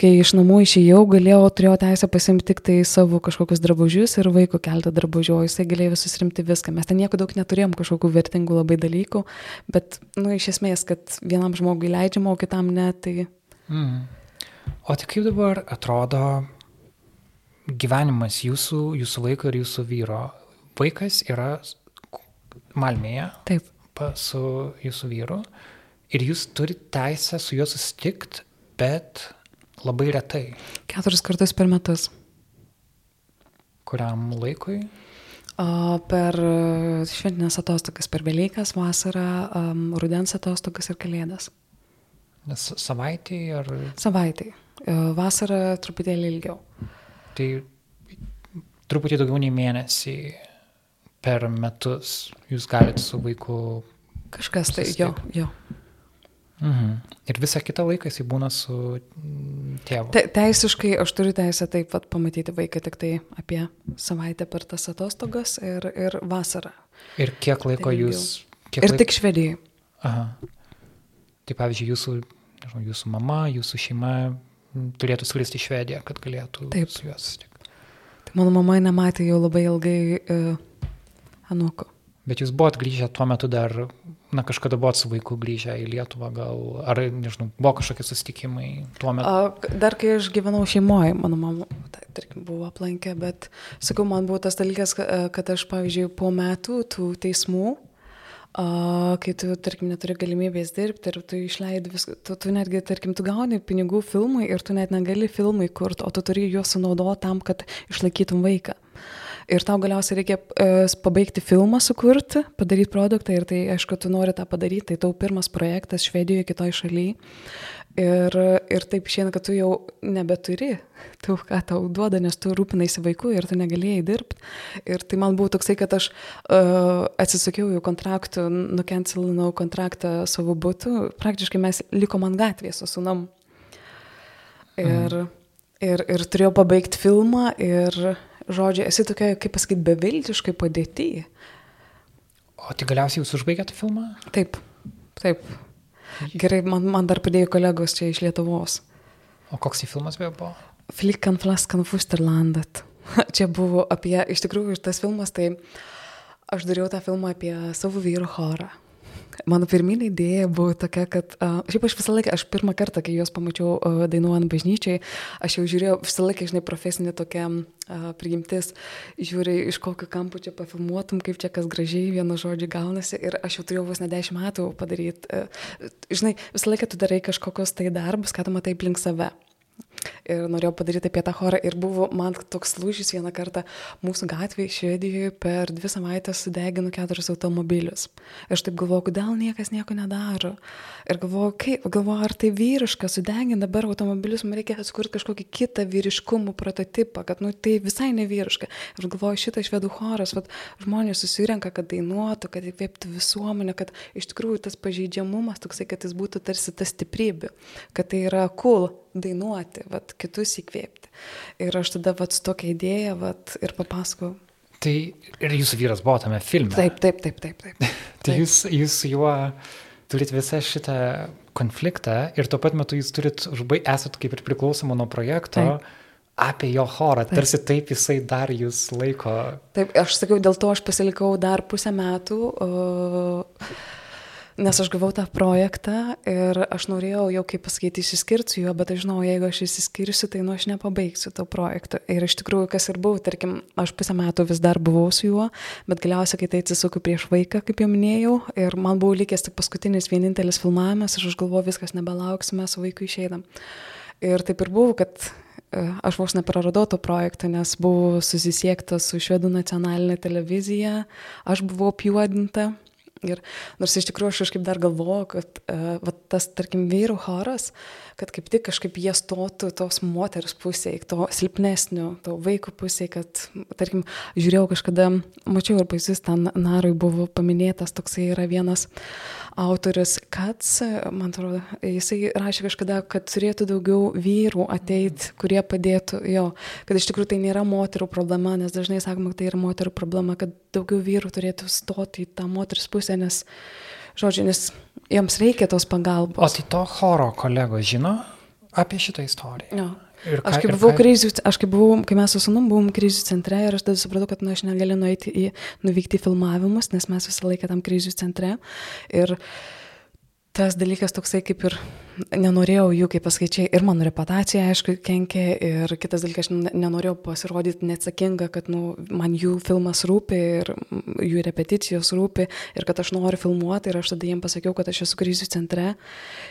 Speaker 2: Kai iš namų išėjau, galėjau, turėjau teisę pasimti tik tai savo kažkokius drabužius ir vaiko keltą drabužių, o jisai galėjo visus rimti viską. Mes ten nieko daug neturėjom kažkokių vertingų labai dalykų, bet, nu, iš esmės, kad vienam žmogui leidžiama, o kitam ne, tai
Speaker 1: Mm. O tai kaip dabar atrodo gyvenimas jūsų, jūsų vaiko ir jūsų vyro? Vaikas yra Malmėje
Speaker 2: taip.
Speaker 1: su jūsų vyru ir jūs turite teisę su juo susitikti, bet labai retai.
Speaker 2: Keturis kartus per metus.
Speaker 1: Kuriam laikui?
Speaker 2: O per šventinės atostogas, per Velykas, vasarą, um, rudens atostogas ir kalėdas.
Speaker 1: Nes savaitį ar...
Speaker 2: Savaitai. E, Vasarą truputėlį ilgiau.
Speaker 1: Tai truputį daugiau nei mėnesį per metus jūs galite su vaiku.
Speaker 2: Kažkas tai, jo, jo.
Speaker 1: Mhm. Ir visą kitą laiką jisai būna su tėvu.
Speaker 2: Te, teisiškai aš turiu teisę taip pat pamatyti vaiką tik tai apie savaitę per tas atostogas ir, ir vasarą.
Speaker 1: Ir kiek laiko
Speaker 2: Tai
Speaker 1: jūs... Kiek
Speaker 2: Ir
Speaker 1: laiko...
Speaker 2: tik Švedijai.
Speaker 1: Aha. Tai pavyzdžiui, jūsų, nežinau, jūsų mama, jūsų šeima turėtų skristi į Švediją, kad galėtų
Speaker 2: Taip.
Speaker 1: su juos susitikti.
Speaker 2: Tai mano mama nematė jau labai ilgai uh, anuko.
Speaker 1: Bet jūs buvot grįžę tuo metu dar, na, kažkada buvot su vaiku grįžę į Lietuvą, gal, ar, nežinau, buvo kažkokie susitikimai tuo metu.
Speaker 2: A, dar kai aš gyvenau šeimoje, mano mama, tai, tarkim, buvo aplankę, bet sakau, man buvo tas dalykas, ka- kad aš, pavyzdžiui, po metų tų teismų, a, kai tu, tarkim, neturi galimybės dirbti ir tu išleidi viską, tu, tu netgi, tarkim, tu gauni pinigų filmui ir tu net negali filmui kurti, o tu turi juos sunaudoti tam, kad išlaikytum vaiką. Ir tau galiausiai reikia e, pabaigti filmą sukurti, padaryti produktą ir tai, aišku, tu nori tą padaryti, tai tau pirmas projektas Švedijoje, kitoj šalyje. Ir, ir taip išeina, kad tu jau nebeturi tų, ką tau duoda, nes tu rūpinaisi vaiku ir tu negalėjai dirbti. Ir tai man buvo toksai, kad aš uh, atsisakiau jų kontraktų, nukencelinau kontraktą savo būtų. Praktiškai mes likom ant gatvės su sunam. Ir, mm. ir, ir turėjau pabaigti filmą ir, žodžiu, esi tokia, kaip pasakyti, beviltiškai padėti.
Speaker 1: O tai galiausiai jūs užbaigėte filmą?
Speaker 2: Taip, taip. Gerai, man, man dar padėjo kolegos čia iš Lietuvos.
Speaker 1: O koks į filmas beje buvo?
Speaker 2: Flikan Flaskan Fusterlandat. *laughs* Čia buvo apie, iš tikrųjų, tas filmas, tai aš dariau tą filmą apie savo vyro chorą. Mano pirminė idėja buvo tokia, kad, uh, šiaip aš visą laiką, aš pirmą kartą, kai juos pamačiau uh, dainuojant bažnyčiai, aš jau žiūrėjau visą laiką, žinai, profesinė tokia uh, prigimtis, žiūri, iš kokio kampo čia pafilmuotum, kaip čia kas gražiai vienu žodžiu gaunasi ir aš jau turėjau vos ne dešimt metų padaryti. Uh, žinai, visą laiką tu darai kažkokios tai darbus, ką tu matai aplink save. Ir norėjau padaryti apie tą chorą. Ir buvo man toks lūžis vieną kartą mūsų gatvėje Švedijoje per dvi savaitės sudegino keturis automobilius. Ir aš taip galvoju, kodėl niekas nieko nedaro. Ir galvoju, kaip, galvoju, ar tai vyriška sudegina dabar automobilius, man reikia atkurti kažkokį kitą vyriškumų prototipą, kad nu, tai visai nevyriška. Ir galvoju, šitas švedų choras, vat, žmonės susirenka, kad dainuotų, kad įkvėptų visuomenę, kad iš tikrųjų tas pažeidžiamumas toksai, kad jis būtų tarsi ta stiprybė, kad tai yra cool dainuoti, vat, kitus įkvėpti. Ir aš tada vat, su tokia idėja vat, ir papasakau.
Speaker 1: Tai ir jūsų vyras buvo tame filme.
Speaker 2: Taip, taip, taip, taip. taip. *laughs*
Speaker 1: Tai
Speaker 2: taip.
Speaker 1: jūs, jūs su juo turit visą šitą konfliktą ir tuo pat metu jūs turit užbaigti, esat kaip ir priklausoma nuo projekto.
Speaker 2: Taip.
Speaker 1: Apie jo chorą, taip. tarsi taip jisai dar jūs laiko.
Speaker 2: Taip, aš sakiau, dėl to aš pasilikau dar pusę metų, uh, nes aš gavau tą projektą ir aš norėjau jau, kaip pasakyti, išsiskirti su juo, bet aš žinau, jeigu aš išsiskirsiu, tai nu aš nepabaigsiu to projekto. Ir iš tikrųjų, kas ir buvo, tarkim, aš pusę metų vis dar buvau su juo, bet galiausiai, kai tai atsisuku prieš vaiką, kaip jau minėjau, ir man buvo likęs tik paskutinis vienintelis filmavimas, aš galvoju, viskas nebelauksime, su vaiku išeidam. Ir taip ir buvo, kad e, aš vos nepraradau to projekto, nes buvau susisiekta su Švedų nacionalinė televizija, aš buvau apjuodinta. Ir nors iš tikrųjų aš kažkaip dar galvoju, kad uh, va, tas, tarkim, vyrų choras, kad kaip tik kažkaip jie stotų tos moters pusėje, to silpnesnio, to vaiko pusėje, kad, tarkim, žiūrėjau kažkada, mačiau ir pasis, ten narui buvo paminėtas toksai yra vienas autoris Kats, man atrodo, jisai rašė kažkada, kad turėtų daugiau vyrų ateiti, kurie padėtų, jo, kad iš tikrųjų tai nėra moterų problema, nes dažnai sakoma, kad tai yra moterų problema, kad daugiau vyrų turėtų stoti į tą moters pusę, nes, žodžiu, nes jiems reikia tos
Speaker 1: O
Speaker 2: pagalbos.
Speaker 1: tai to choro kolegos žino apie šitą istoriją.
Speaker 2: Jo.
Speaker 1: Ir
Speaker 2: Aš kai
Speaker 1: ir
Speaker 2: buvau krizių, aš kai buvau, kai mes su sunum buvom krizių centre ir aš tada supratau, kad nu, aš negaliu nueiti į, nuvykti į filmavimus, nes mes visą laiką tam krizių centre. Ir tas dalykas toksai kaip ir nenorėjau jų, kaip paskaičiai, ir mano reputacija, aišku, kenkė, ir kitas dalykas, aš ne- nenorėjau pasirodyti neatsakinga, kad nu, man jų filmas rūpi ir jų repeticijos rūpi ir kad aš noriu filmuoti ir aš tada jiems pasakiau, kad aš esu krizių centre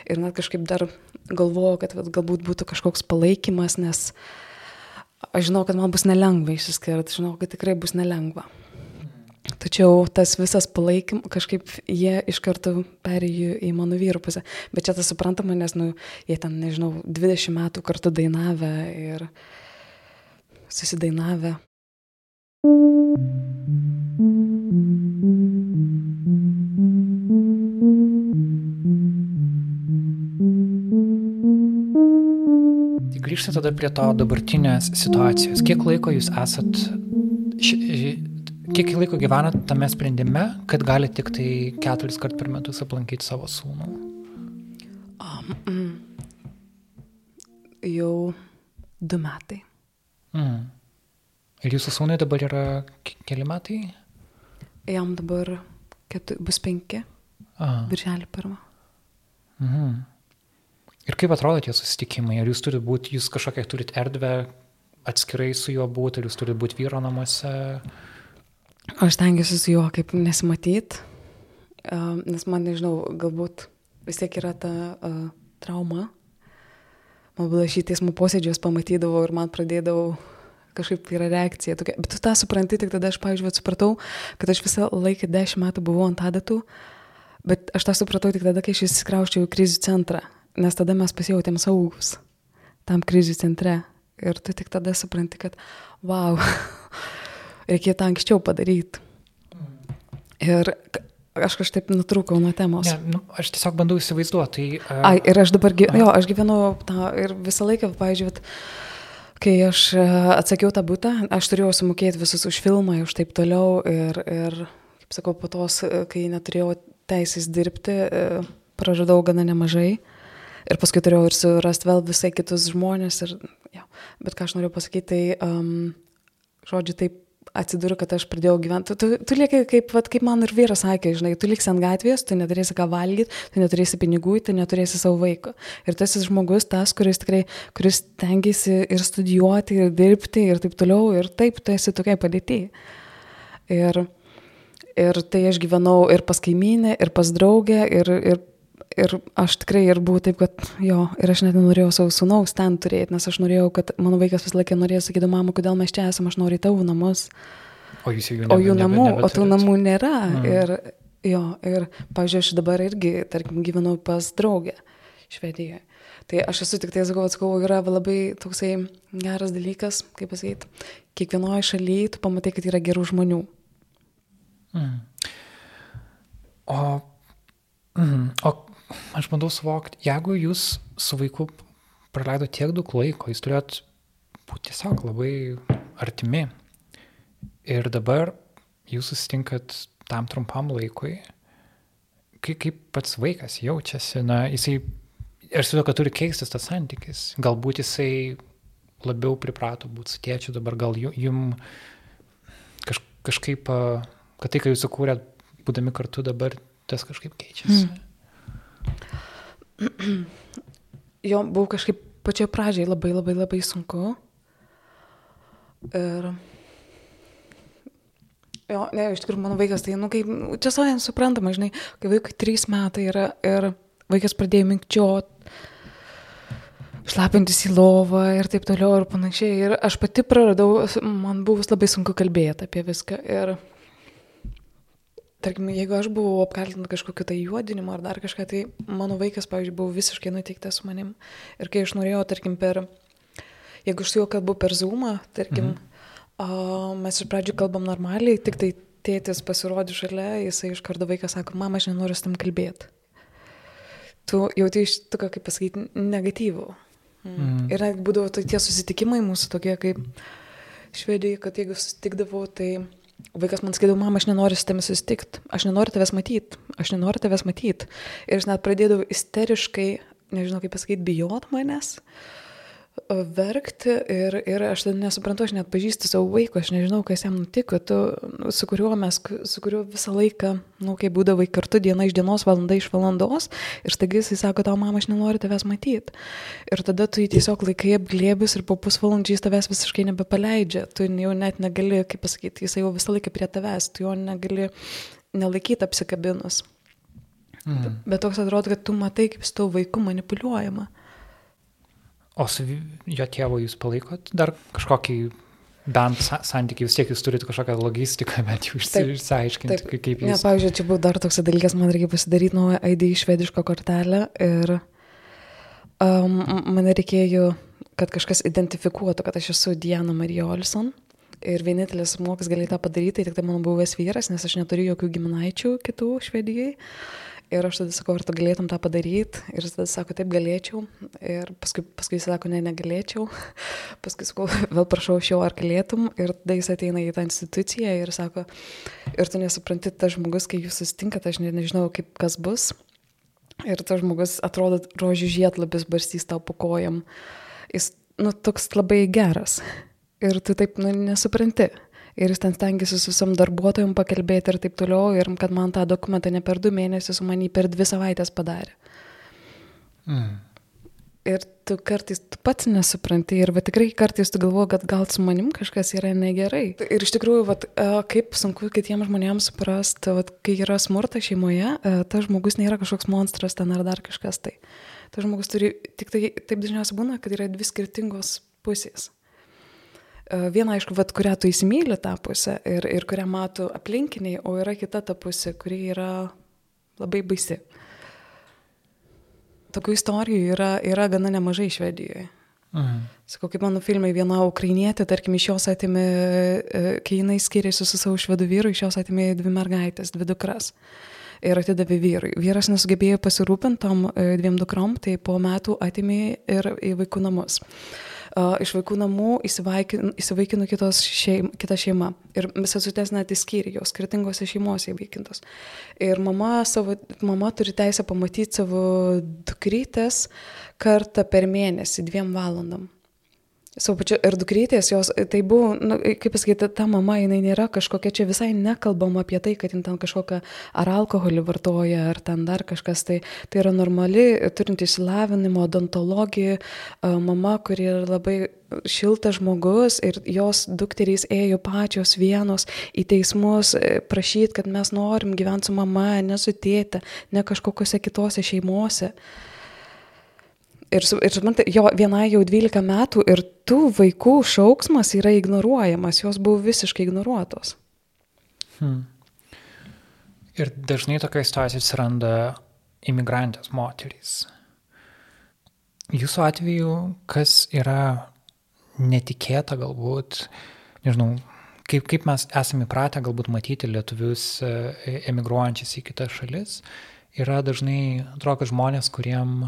Speaker 2: ir net kažkaip dar galvojau, kad vat, galbūt būtų kažkoks palaikymas, nes aš žinau, kad man bus nelengva išsiskirti, žinau, kad tikrai bus nelengva. Tačiau tas visas palaikymas, kažkaip jie iš karto perėjo į mano vyrų pusę. Bet čia tas suprantama, nes, nu, jie ten, nežinau, 20 metų kartu dainavę ir susidainavę.
Speaker 1: Tai grįžtant tada prie to dabartinės situacijos. Kiek laiko jūs esat, ši, ši- kiek laiko gyvenat tame sprendime, kad gali tik tai keturis kart per metus aplankyti savo sūnų?
Speaker 2: Jau du metai.
Speaker 1: Mm. Ir jūsų sūnui dabar yra ke- keli metai?
Speaker 2: Jam dabar ketu, bus penki,
Speaker 1: Aha.
Speaker 2: birželį pirmą.
Speaker 1: Mhm. Ir kaip atrodo tie susitikimai? Ar jūs turite būti, jūs kažkokią turite erdvę atskirai su juo būti, ar jūs turite būti vyro namuose?
Speaker 2: Aš tengiuosi su juo kaip nesimatyti, uh, nes man nežinau, galbūt vis tiek yra ta uh, trauma. Man buvo šį teismų posėdžius pamatydavau ir man pradėdavau kažkaip yra reakcija tokia. Bet tu tą supranti tik tada, aš, pavyzdžiui, supratau, kad aš visą laiką dešimt metų buvau ant adatų, bet aš tą supratau tik tada, kai aš įsikrauščiau į krizių centrą, nes tada mes pasijautėm saugus tam krizių centre. Ir tu tik tada supranti, kad, wow, reikėtų anksčiau padaryti. Ir aš kažkaip nutrūkau nuo temos.
Speaker 1: Ne, nu, aš tiesiog bandau įsivaizduoti. Tai,
Speaker 2: Ai, ir aš dabar, gy- jo, aš gyvenu tą ir visą laiką, pavyzdžiui, kai aš e, atsakiau tą būtą, aš turėjau sumokėti visus už filmą, už taip toliau ir, ir kaip sakau, po tos, e, kai neturėjau teisės dirbti, praradau gana nemažai. Ir paskui turėjau ir surasti vėl visai kitus žmonės. Ir, jo. Bet ką aš noriu pasakyti, tai, um, žodžiu, taip atsidūriu, kad aš pradėjau gyventi. Tu, tu, lieki kaip, vat, kaip man ir vyras sakė, žinai, tu liksi ant gatvės, tu neturėsi ką valgyti, tu neturėsi pinigų, tu neturėsi savo vaiko. Ir tas žmogus, tas, kuris tikrai, kuris tengiasi ir studijuoti, ir dirbti, ir taip toliau, ir taip, tu esi tokiai padėti. Ir, ir tai aš gyvenau ir pas kaiminę, ir pas draugę, ir, ir, ir aš tikrai ir buvau taip, kad jo, ir aš net nenorėjau savo sunaus ten turėti, nes aš norėjau, kad mano vaikas visą laiką norėjo sakyti, mama, kodėl mes čia esame, aš noriu į tavo namus.
Speaker 1: O jūs jau
Speaker 2: O jų namų, o tų namų nėra.
Speaker 1: Mhm.
Speaker 2: Ir, jo, ir, pavyzdžiui, aš dabar irgi, tarkim, gyvenu pas draugę Švedijoje. Tai aš esu tik tai, sakau, atsakau, yra labai toksai geras dalykas, kaip pasakyti, kiekvienoje šalyje tu pamatai, kad yra gerų žmonių.
Speaker 1: Mm. O, mm, o aš bandau suvokti, jeigu jūs su vaiku praleido tiek daug laiko, jūs turėjot būti tiesiog labai artimi. Ir dabar jūs susitinkat tam trumpam laikui. Kaip, kaip pats vaikas jaučiasi, na, jisai, aš suprantu, kad turi keistis tas santykis. Galbūt jisai labiau priprato būti su tėčiu, dabar gal ju- jum kaž, kažkaip, kad tai, ką jūs sukūrėt, būdami kartu dabar, tas kažkaip keičiasi. Mm. *clears throat*
Speaker 2: Jo, buvo kažkaip pačioje pradžioje labai labai labai sunku. Ir... Jo, ne, iš tikrųjų, mano vaikas, tai, nu, kaip, čia savai suprantama, žinai, kai vaikui trys metai yra ir vaikas pradėjo minkčiot, šlapintis į lovą ir taip toliau ir panašiai. Ir aš pati praradau, man buvo labai sunku kalbėti apie viską. Ir, tarkim, jeigu aš buvau apkaltinta kažkokiu tai juodinimu ar dar kažką, tai mano vaikas, pavyzdžiui, buvo visiškai nuteiktas su manim. Ir kai aš norėjau, tarkim, per, jeigu aš su juo kalbu per zoomą, tarkim, mhm. a, mes iš pradžių kalbam normaliai, tik tai tėtis pasirodė šalia, jisai iš karto vaikas sako, mama, aš nenoriu su tam kalbėti. Tu jauti iš tokio, kaip pasakyti, negatyvų. Mm. Ir net būdavo tie susitikimai mūsų tokie kaip švedijai, kad jeigu susitikdavau, tai vaikas man sakydavo, mama, aš nenoriu su tavimi susitikti, aš nenoriu tavęs matyti, aš nenoriu tavęs matyti. Ir aš net pradėdavau isteriškai, nežinau kaip pasakyti, bijot manęs, o, verkti ir, ir aš tada nesuprantu, aš net pažįstu savo vaiko, aš nežinau, kas jam nutiko, tu, nu, su kuriuo mes, su kuriuo visą laiką, nu, kai būdavai kartu diena iš dienos, valanda iš valandos, ir staiga jisai sako, tau mama, aš nenoriu tavęs matyti. Ir tada tu jį tiesiog laikai apglėbis ir po pusvalandžiais tavęs visiškai nebepaleidžia, tu jau net negali, kaip pasakyti, jisai jau visą laiką prie tavęs, tu jo negali nelaikyti apsikabinus.
Speaker 1: Mm.
Speaker 2: Bet toks atrodo, kad tu matai, kaip su tavo vaiku manipuliuojama.
Speaker 1: O su jo tėvu jūs palaikot dar kažkokį bent sa santykį, vis tiek jūs turite kažkokią logistiką, *laughs* bet jūs išsiaiškinti, kaip, kaip
Speaker 2: Ne,
Speaker 1: jūs...
Speaker 2: pavyzdžiui, čia buvo dar toks dalykas, man reikia pasidaryti naują ID švedišką kortelę ir um, man reikėjo, kad kažkas identifikuotų, kad aš esu Diana Marija Olson. Ir vienintelis mokas galėjo tą padaryti, tai tik tai mano buvęs vyras, nes aš neturiu jokių giminaičių kitų Švedijai. Ir aš tada sakau, ar tu galėtum tą padaryti. Ir jis tada sako, taip galėčiau. Ir paskui, paskui jis sako, ne, negalėčiau. *laughs* Paskui sakau, vėl prašau iš jo, ar galėtum. Ir tada jis ateina į tą instituciją ir sako, ir tu nesupranti, tas žmogus, kai jūs susitinkate, aš ne, nežinau, kaip kas bus. Ir tas žmogus atrodo, rožių žiedlabis barstys tau po kojam. Jis, nu, toks labai geras. Ir tu taip, nu, nesupranti. Ir jis ten stengiasi su visom darbuotojom pakalbėti ir taip toliau. Ir kad man tą dokumentą ne per du mėnesius, o man jį per dvi savaitės padarė.
Speaker 1: Mm.
Speaker 2: Ir tu kartais tu pats nesupranti ir va tikrai kartais tu galvoji, kad gal su manim kažkas yra negerai. Ir iš tikrųjų, va, kaip sunku kitiems žmonėms suprasti, va, kai yra smurtas šeimoje, tas žmogus nėra kažkoks monstras ten ar dar kažkas tai. Tas žmogus turi, tik tai taip dažniausiai būna, kad yra dvi skirtingos pusės. Viena, aišku, vat, kurią tu įsimylė tą pusę ir, ir kurią mato aplinkiniai, o yra kita ta pusė, kuri yra labai baisi. Tokių istorijų yra, yra gana nemažai Švedijoje.
Speaker 1: Mhm.
Speaker 2: Sakau, kaip mano filmai, viena ukrainietė, tarkim, iš jos atimė, kai jinai skiriasi su savo švedų vyru, iš jos atimė dvi mergaitės, dvi dukras. Ir atidavė vyrui. Vyras nesugebėjo pasirūpinti tom dviem dukrom, tai po metų atimė ir į vaikų namus. Uh, iš vaikų namų įsivaikino kitos šeim, kita šeima. Ir visą sutės net įskyri, jos skirtingose šeimose įvaikintos. Ir mama, savo, mama turi teisę pamatyti savo dukrytės kartą per mėnesį, dviem valandam. Savo pačiu ir dukrytės jos, tai buvo, nu, kaip pasakyti, ta mama, jinai nėra kažkokia, čia visai nekalbam apie tai, kad jin ten kažkokią ar alkoholį vartoja, ar ten dar kažkas, tai, tai yra normali, turinti išsilavinimo, odontologiją, mama, kuri yra labai šiltas žmogus ir jos dukterys ėjo pačios vienos į teismus prašyti, kad mes norim gyventi su mama, ne su tėte, ne kažkokiose kitose šeimose. Ir, ir man, jo vienai jau 12 metų ir tų vaikų šauksmas yra ignoruojamas, jos buvo visiškai ignoruotos.
Speaker 1: Hmm. Ir dažnai tokia situacija atsiranda imigrantės moterys. Jūsų atveju, kas yra netikėta galbūt, nežinau, kaip, kaip mes esame įpratę galbūt matyti lietuvius emigruojančius į kitas šalis, yra dažnai, atrodo, žmonės, kuriem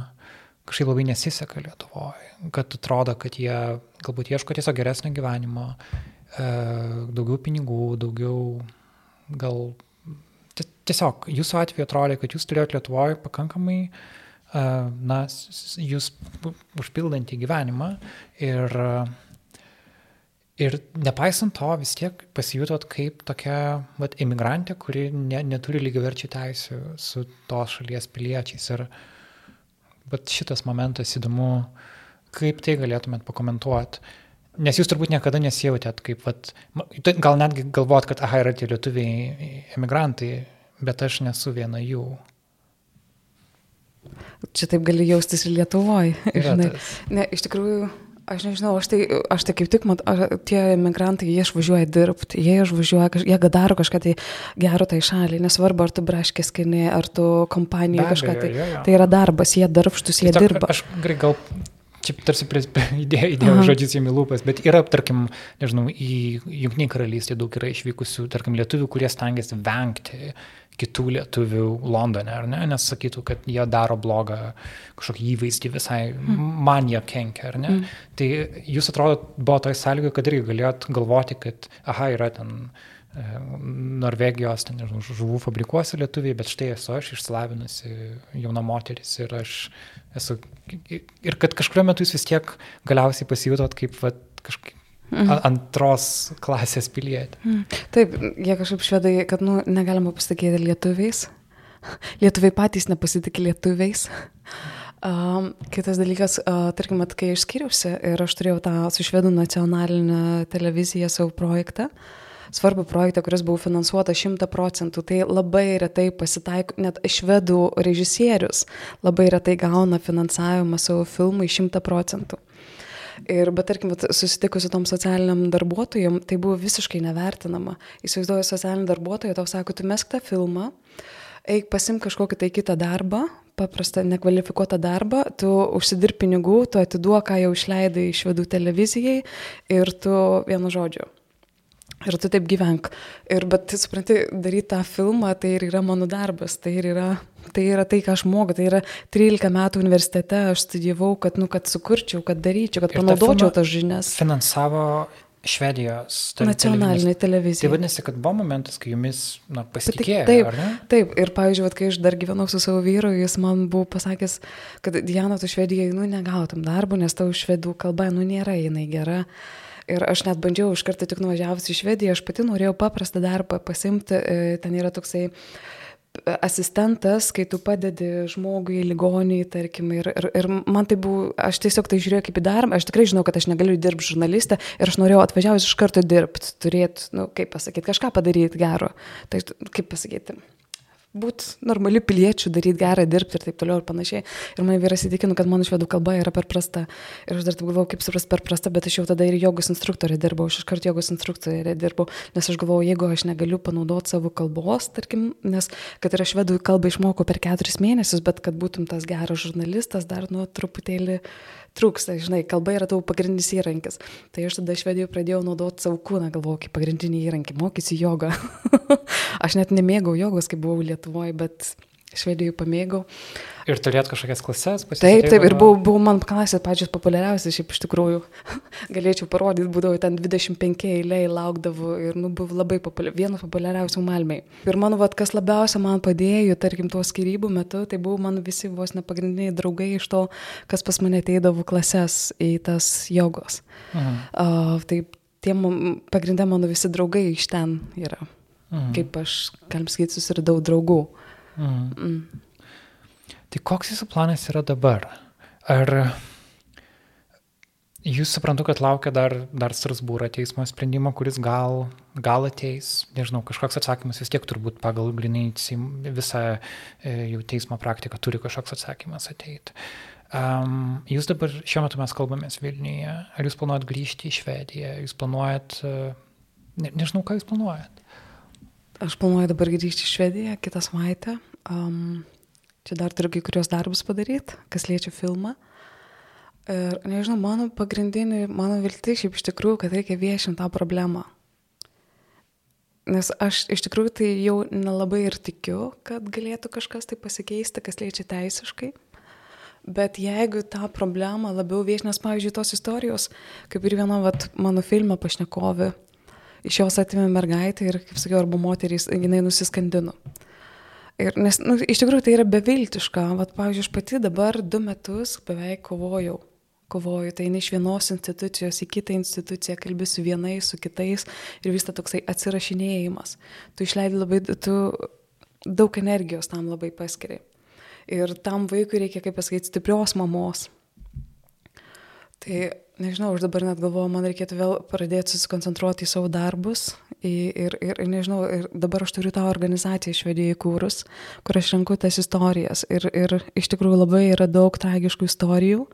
Speaker 1: kažkaip labai nesiseka Lietuvoje, kad atrodo, kad jie galbūt ieško tiesiog geresnio gyvenimo, daugiau pinigų, daugiau gal tiesiog jūsų atveju atrodė, kad jūs turėjote Lietuvoje pakankamai, na, jūs užpildantį gyvenimą ir, ir nepaisant to vis tiek pasijutot kaip tokia vat, imigrantė, kuri ne, neturi lygiaverčių teisų su tos šalies piliečiais. Ir, Bet šitas momentas įdomu, kaip tai galėtumėt pakomentuoti. Nes jūs turbūt niekada nesijautėt kaip, vat, gal netgi galvot, kad, aha, yra tie lietuviai emigrantai, bet aš nesu viena jų.
Speaker 2: Čia taip gali jaustis ir Lietuvoje. Ne, iš tikrųjų, aš nežinau, aš tai, aš tai kaip tik, mat, tie emigrantai, jie išvažiuoja dirbti, jie išvažiuoja, jie daro kažką tai gero tai šaliai, nesvarbu, ar tu braškės skini, ar tu kompanijoje kažką tai. Jo, jo. Tai yra darbas, jie darbštus, jie
Speaker 1: Tiesiog,
Speaker 2: dirba.
Speaker 1: Aš gal čia tarsi įdėjau, įdėjau žodžius jiem į lūpas, bet yra, tarkim, nežinau, į Junktinį karalystę daug yra išvykusių, tarkim, lietuvių, kurie stengiasi vengti kitų lietuvių Londone, ar ne, nes sakytų, kad jie daro blogą kažkokį įvaizdį visai, mm. man jie kenkia, ar ne. Mm. Tai jūs atrodo, buvo toj sąlygoje, kad irgi galėjot galvoti, kad, aha, yra ten Norvegijos, ten, nežinau, žuvų fabrikuose lietuviai, bet štai esu aš išsilavinusi jauna moteris ir aš esu, ir kad kažkurio metu jūs vis tiek galiausiai pasijutot kaip vat, kažkaip Mm. antros klasės pilietė.
Speaker 2: Mm. Taip, jie kažkaip švedai, kad nu, negalima pasitikėti lietuviais. *laughs* Lietuviai patys nepasitikė lietuviais. Um, kitas dalykas, uh, tarkim, kai aš skiriausi ir aš turėjau tą su švedų nacionalinę televiziją savo projektą, svarbų projektą, kuris buvo finansuotas 100 procentų, tai labai retai pasitaiko, net švedų režisierius labai retai gauna finansavimą savo filmui 100 procentų. Ir, bet tarkim, susitikus su tom socialiniam darbuotojom, tai buvo visiškai nevertinama. Įsivaizduoju, socialinį darbuotoją tau sako, tu mesk tą filmą, eik pasim kažkokį tai kitą darbą, paprastą nekvalifikuotą darbą, tu užsidirb pinigų, tu atiduok, ką jau išleidai švedų televizijai ir tu vienu žodžiu Ir tu taip gyvenk. Ir bet, supranti, daryti tą filmą, tai ir yra mano darbas, tai ir yra tai, yra tai ką aš moku, tai yra 13 metų universitete aš studijavau, kad, nu, kad sukurčiau, kad daryčiau, kad
Speaker 1: Ir
Speaker 2: panaudočiau tas žinias.
Speaker 1: Finansavo Švedijos
Speaker 2: Nacionalinė
Speaker 1: televizinis- Tai
Speaker 2: televizija.
Speaker 1: vadinasi, kad buvo momentas, kai jumis na,
Speaker 2: Bet
Speaker 1: pasitikėjo,
Speaker 2: taip,
Speaker 1: ne?
Speaker 2: taip, ir pavyzdžiui, vat, kai aš dar gyvenau su savo vyru, jis man buvo pasakęs, kad Diana, tu švedijai, nu, negautum darbo, nes tau švedų kalba, nu, nėra jinai gera. Ir aš net bandžiau iš karto tik nuvažiavus į Švediją, aš pati norėjau paprastą darbą pasimti, e, ten yra toksai e, asistentas, kai tu padedi žmogui, ligoniai, tarkim, ir, ir, ir man tai buvo, aš tiesiog tai žiūrėjau kaip į darbą, aš tikrai žinau, kad aš negaliu dirbti žurnalistę ir aš norėjau atvažiavus iš karto dirbti, turėti, nu, kaip pasakyti, kažką padaryti gero. Tai, kaip pasakyti, būti normaliu piliečiu, daryti gerą, dirbti ir taip toliau ir panašiai. Ir man vyras įtikino, kad mano švedų kalba yra per prasta. Ir aš dar taip galvojau, kaip supras per prasta, bet aš jau tada ir jogos instruktorė dirbau, aš iškart jogos instruktorė dirbau, nes aš galvojau, jeigu aš negaliu panaudoti savo kalbos, tarkim, nes kad ir aš švedų kalbą išmokau per keturis mėnesius, bet kad būtum tas geras žurnalistas, dar nu truputėlį trūksta, žinai, kalba yra tavo pagrindinis įrankis. Tai aš tada švedijoje pradėjau naudoti savo kūną, galvoju, kaip pagrindinį įrankį, mokysi jogą. *laughs* aš net nemėgau jogos, kai buvau Lietuvoje, bet švedijoje pamėgau.
Speaker 1: Ir turėt kažkokias klases,
Speaker 2: Taip, taip, ir buvo, buvo man klasė pačios populiariausias, šiaip iš tikrųjų. *laughs* Galėčiau parodyti, būdavo ten 25 eiliai, laukdavo ir nu, buvo labai populiari, vienas populiariausių Malmiai. Ir mano, vat, kas labiausia man padėjo, tarkim, tuo skirybų metu, tai buvo mano visi vos nepagrindiniai draugai iš to, kas pas mane ateidavo klases į tas jogos.
Speaker 1: Mhm.
Speaker 2: Uh, tai tie pagrindė mano visi draugai iš ten yra.
Speaker 1: Mhm.
Speaker 2: Kaip aš, galim sakyti, susiradau draugų.
Speaker 1: Mhm.
Speaker 2: Mm.
Speaker 1: Tai koks jūsų planas yra dabar? Ar jūs suprantu, kad laukia dar, dar Strasbūro teismo sprendimo, kuris gal, gal ateis, nežinau, kažkoks atsakymas vis tiek turbūt pagal grinai visą e, jau teismo praktiką turi kažkoks atsakymas ateiti. Um, jūs dabar, šiuo metu mes kalbamės Vilniuje, ar jūs planuojat grįžti į Švediją, jūs planuojat, e, ne, nežinau, ką jūs planuojat.
Speaker 2: Aš planuoju dabar grįžti į Švediją kitą savaitę. Um, čia dar turiu kai kurios darbus padaryti, kas liečia filmą. Ir nežinau, mano pagrindinė, mano viltis šiaip iš tikrųjų, kad reikia viešinti tą problemą. Nes aš iš tikrųjų tai jau nelabai ir tikiu, kad galėtų kažkas tai pasikeisti, kas liečia teisiškai. Bet jeigu tą problemą labiau viešinės, pavyzdžiui, tos istorijos, kaip ir viena vat, mano filme pašnekovė, iš jos atimė mergaitę ir, kaip sakiau, arba moterys, jinai nusiskandino. Ir, nes, nu, iš tikrųjų, tai yra beviltiška. Vat, pavyzdžiui, aš pati dabar du metus beveik kovojau. Kovoju, tai eini iš vienos institucijos į kitą instituciją, kalbi su vienais, su kitais ir vis ta toksai atsirašinėjimas. Tu išleidi labai, tu daug energijos tam labai paskiri. Ir tam vaikui reikia, kaip pasakyti, stiprios mamos. Tai nežinau, aš dabar net galvoju, man reikėtų vėl pradėti susikoncentruoti į savo darbus. Ir, ir, ir nežinau, ir dabar aš turiu tą organizaciją švedijoje įkūrus, kur aš renku tas istorijas. Ir, ir iš tikrųjų labai yra daug tragiškų istorijų.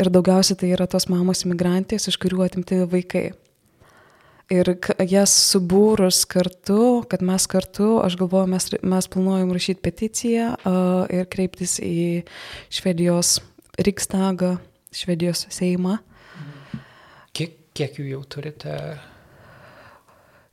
Speaker 2: Ir daugiausia tai yra tos mamos imigrantės, iš kurių atimti vaikai. Ir jas subūrus kartu, kad mes kartu, aš galvoju, mes, mes planuojam rašyti peticiją uh, ir kreiptis į Švedijos Rikstagą, Švedijos Seimą.
Speaker 1: Kiek, kiek jų jau turite?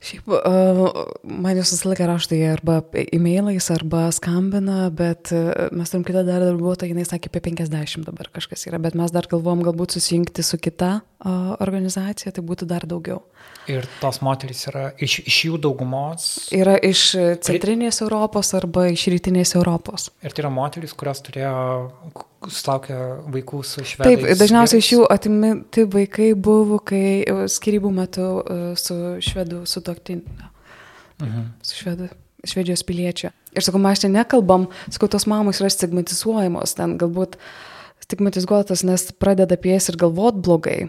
Speaker 2: Šiaip uh, man jūs visą laiką raštai arba e-mailais, arba skambina, bet uh, mes turim kitą dar darbuotoją, jinai sakė apie 50 dabar kažkas yra, bet mes dar galvom galbūt susijungti su kita uh, organizacija, tai būtų dar daugiau.
Speaker 1: Ir tos moterys yra iš, iš jų daugumos.
Speaker 2: Yra iš centrinės Europos arba iš rytinės Europos.
Speaker 1: Ir tai yra moterys, kurios turėjo, sulaukė vaikų su švedais.
Speaker 2: Taip, dažniausiai iš jų atimti vaikai buvo, kai e, skirybų metu e, su švedų sutoktiniu,
Speaker 1: Mhm.
Speaker 2: su švedų, švedijos piliečia. Ir sakau, mes čia nekalbam, sakau, tos mamos yra stigmatizuojamos, ten galbūt stigmatizuotas, nes pradeda apie jas ir galvot blogai.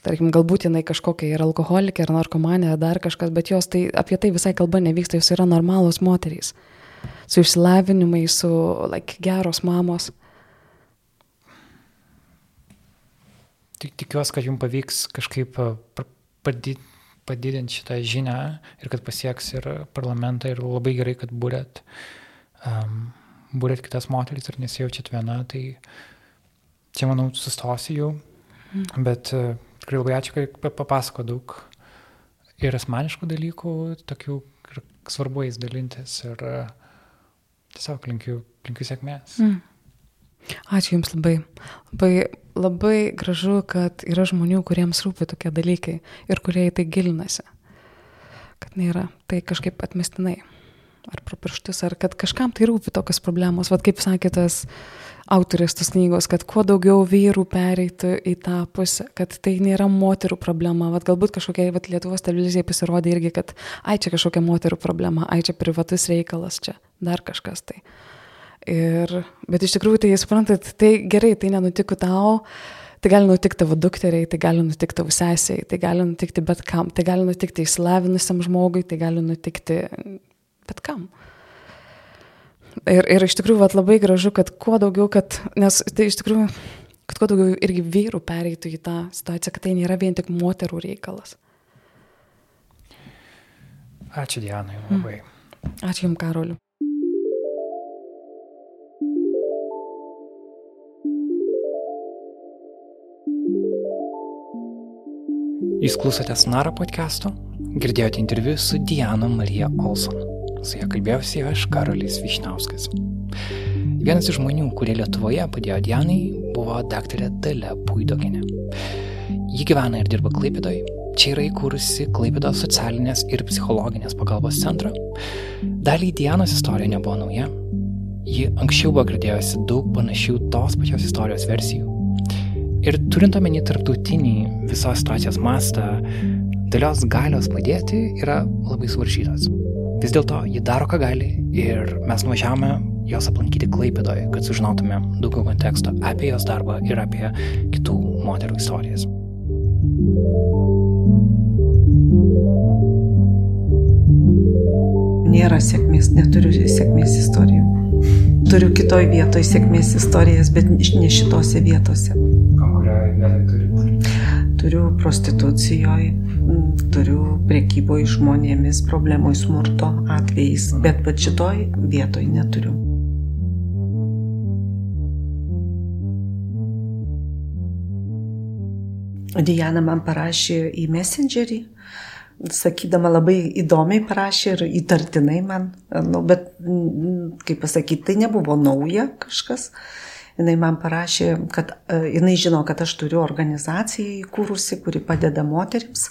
Speaker 2: Tarkim, galbūt jinai kažkokia yra alkoholikė ar narkomanė ar dar kažkas, bet jos tai apie tai visai kalba nevyksta, jos yra normalos moterys. Su išsilavinimai, su like, geros mamos.
Speaker 1: Tik tikiuosi, kad jums pavyks kažkaip padi- padidinti šitą žinią ir kad pasieks ir parlamentą ir labai gerai, kad būrėt, um, būrėt kitas moteris ir nesijaučiat viena, tai čia manau sustosiu jau, bet uh, tikrai labai ačiū, kad pa- papasako daug ir asmeniškų dalykų, tokių svarbu jais dalintis ir e, tiesiog linkiu, linkiu sėkmės. Mm.
Speaker 2: Ačiū Jums labai. Labai, labai gražu, kad yra žmonių, kuriems rūpi tokie dalykai ir kurie į tai gilinasi. Kad nėra tai kažkaip atmestinai. Ar pro pirštus, ar kad kažkam tai rūpi tokios problemos. Vat kaip sakė tas uh, autorės tos knygos, kad kuo daugiau vyrų pereitų į tą pusę, kad tai nėra moterų problema. Vat galbūt kažkokia vat, Lietuvos televizija pasirodė irgi, kad ai čia kažkokia moterų problema, ai čia privatus reikalas, čia dar kažkas tai. Ir, bet iš tikrųjų, tai suprantat, tai gerai, tai nenutiko tau, tai gali nutikti tavo dukteriai, tai gali nutikti tavo sesiai, tai gali nutikti bet kam, tai gali nutikti įsilavinusiam žmogui, tai gali nutikti bet kam. Ir, ir iš tikrųjų vat, labai gražu, kad kuo daugiau, kad, nes tai iš tikrųjų, kad kuo daugiau irgi vyrų pereitų į tą situaciją, kad tai nėra vien tik moterų reikalas.
Speaker 1: Ačiū Dianai labai.
Speaker 2: Mm. Ačiū Jums, Karoliu.
Speaker 1: Jūs klausotės Nara podcast'o, girdėjote interviu su Diana Marija Olson. Su ja kalbėjausi aš, Karolis Višnauskas. Vienas iš žmonių, kurie Lietuvoje padėjo Dianai, buvo daktarė Dalia Puidokinė. Ji gyvena ir dirba Klaipėdoje. Čia yra įkūrusi Klaipėdos socialinės ir psichologinės pagalbos centrą. Daliai Dianos istorija nebuvo nauja. Ji anksčiau buvo girdėjusi daug panašių tos pačios istorijos versijų. Ir turint omeny tarptautinį visos situacijos mastą, dalios galios padėti yra labai suvaržytos. Vis dėlto ji daro, ką gali ir mes nuvažiavome jos aplankyti Klaipėdoje, kad sužinotume daugiau konteksto apie jos darbą ir apie kitų moterų istorijas.
Speaker 5: Nėra sėkmės, neturiu sėkmės istorijų. Turiu kitoj vietoje sėkmės istorijas, bet ne šitose vietose.
Speaker 1: Vietoje?
Speaker 5: Turiu prostitucijoje, turiu priekyboje žmonėmis, problemoj smurto atvejais, bet pat šitoj vietoj neturiu. Diana man parašė į Messengerį, sakydama labai įdomiai parašė ir įtartinai man, nu, bet, kaip pasakyti, tai nebuvo nauja kažkas. Jis man parašė, kad jinai žino, kad aš turiu organizaciją įkūrusi, kuri padeda moteriams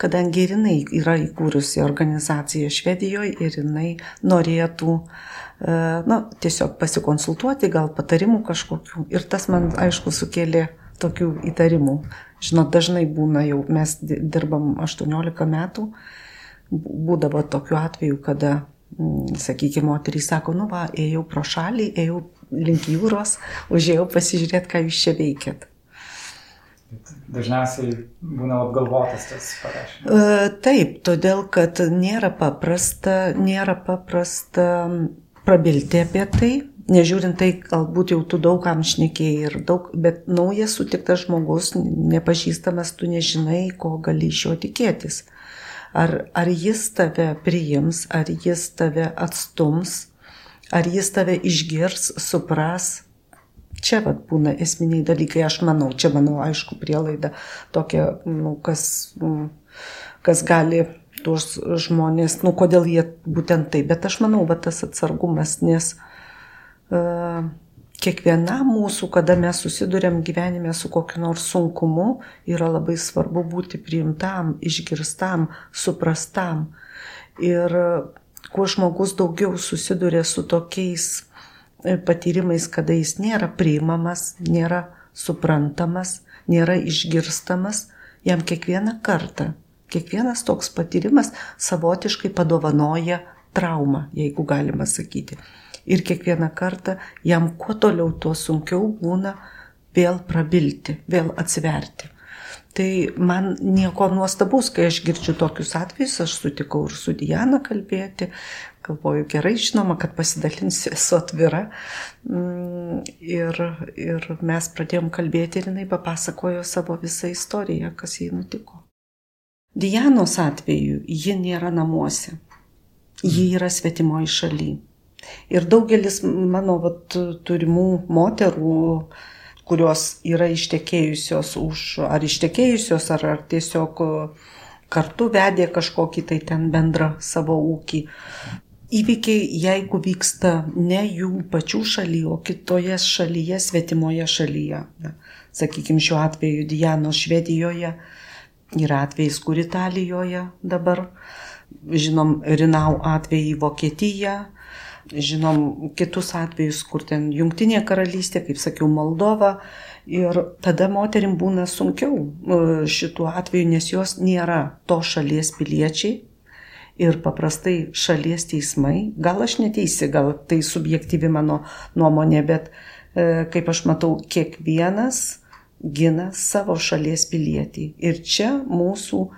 Speaker 5: kadangi ir jinai yra įkūrusi organizaciją Švedijoje ir jinai norėtų e, na, tiesiog pasikonsultuoti, gal patarimų kažkokių. Ir tas man, aišku, sukėlė tokių įtarimų. Žinot, dažnai būna jau, mes dirbam 18 metų, būdavo tokių atvejų, kada, mm, sakykime, moterys sako, nu va, ėjau pro šalį, ėjau link jūros, užėjau pasižiūrėti, ką jūs čia veikėt.
Speaker 1: Dažniausiai būna apgalvotas tas parašymas.
Speaker 5: E, taip, todėl kad nėra paprasta, nėra paprasta prabilti apie tai, nežiūrint tai, galbūt jau tu daugam šnekėjai ir daug, bet naujas sutiktas žmogus, nepažįstamas, tu nežinai, ko gali iš jo tikėtis. Ar, ar jis tave priims, ar jis tave atstums, ar jis tave išgirs, supras, čia vat, būna esminiai dalykai, aš manau, čia manau, aišku, prielaida tokia, nu, kas, kas gali tuos žmonės, nu, kodėl jie būtent taip, bet aš manau, va tas atsargumas, nes uh, kiekvienam mūsų, kada mes susidurėm gyvenime su kokiu nors sunkumu, yra labai svarbu būti priimtam, išgirstam, suprastam. Ir kuo žmogus daugiau susiduria su tokiais patyrimais, kada jis nėra priimamas, nėra suprantamas, nėra išgirstamas, jam kiekvieną kartą, kiekvienas toks patyrimas savotiškai padovanoja traumą, jeigu galima sakyti. Ir kiekvieną kartą jam kuo toliau, tuo sunkiau būna vėl prabilti, vėl atsiverti. Tai man nieko nuostabaus, kai aš girdžiu tokius atvejus, aš sutikau ir su Diana kalbėti, galvoju, gerai, žinoma, kad pasidalinsiu, esu atvira. Mm, ir, ir mes pradėjom kalbėti ir jinai papasakojo savo visą istoriją, kas jai nutiko. Dianos atveju ji nėra namuose, ji yra svetimoji šaly. Ir daugelis mano vat, turimų moterų, kurios yra ištekėjusios už, ar ištekėjusios, ar, ar tiesiog kartu vedė kažkokį tai ten bendrą savo ūkį. Įvykiai, jeigu vyksta ne jų pačių šalyje, o kitoje šalyje, svetimoje šalyje. Sakykime, šiuo atveju Diano Švedijoje, yra atvejais, kur Italijoje dabar, žinom, Rinau atvejį Vokietiją, žinom kitus atvejus, kur ten Junktinė karalystė, kaip sakiau, Moldova. Ir tada moterim būna sunkiau e, šituo atveju, nes jos nėra to šalies piliečiai. Ir paprastai šalies teismai, gal aš neteisi, gal tai subjektyvi mano nuomonė, bet e, kaip aš matau, kiekvienas gina savo šalies pilietį. Ir čia mūsų e,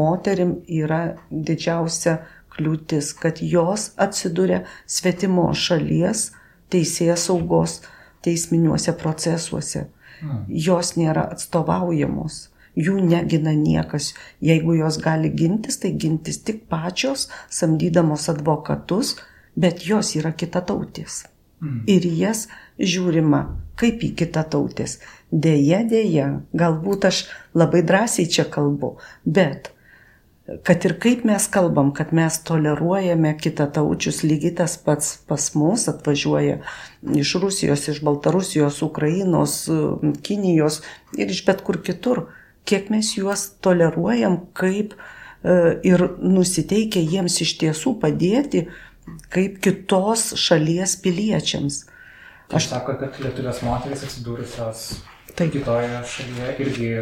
Speaker 5: moterim yra didžiausia kliūtis, kad jos atsiduria svetimo šalies teisėjas saugos teisminiuose procesuose. Hmm. Jos nėra atstovaujamos, jų negina niekas. Jeigu jos gali gintis, tai gintis tik pačios, samdydamos advokatus, bet jos yra kitatautės. Hmm. Ir jas žiūrima kaip į kitatautės. Deja, deja, galbūt aš labai drąsiai čia kalbu, bet kad ir kaip mes kalbam, kad mes toleruojame kitą taučius, lygiai tas pats pas mus atvažiuoja iš Rusijos, iš Baltarusijos, Ukrainos, Kinijos ir iš bet kur kitur. Kiek mes juos toleruojam, kaip e, ir nusiteikia jiems iš tiesų padėti, kaip kitos šalies piliečiams.
Speaker 1: Aš sakau, kad lietuvės moteris atsidūrusios kitoje šalyje irgi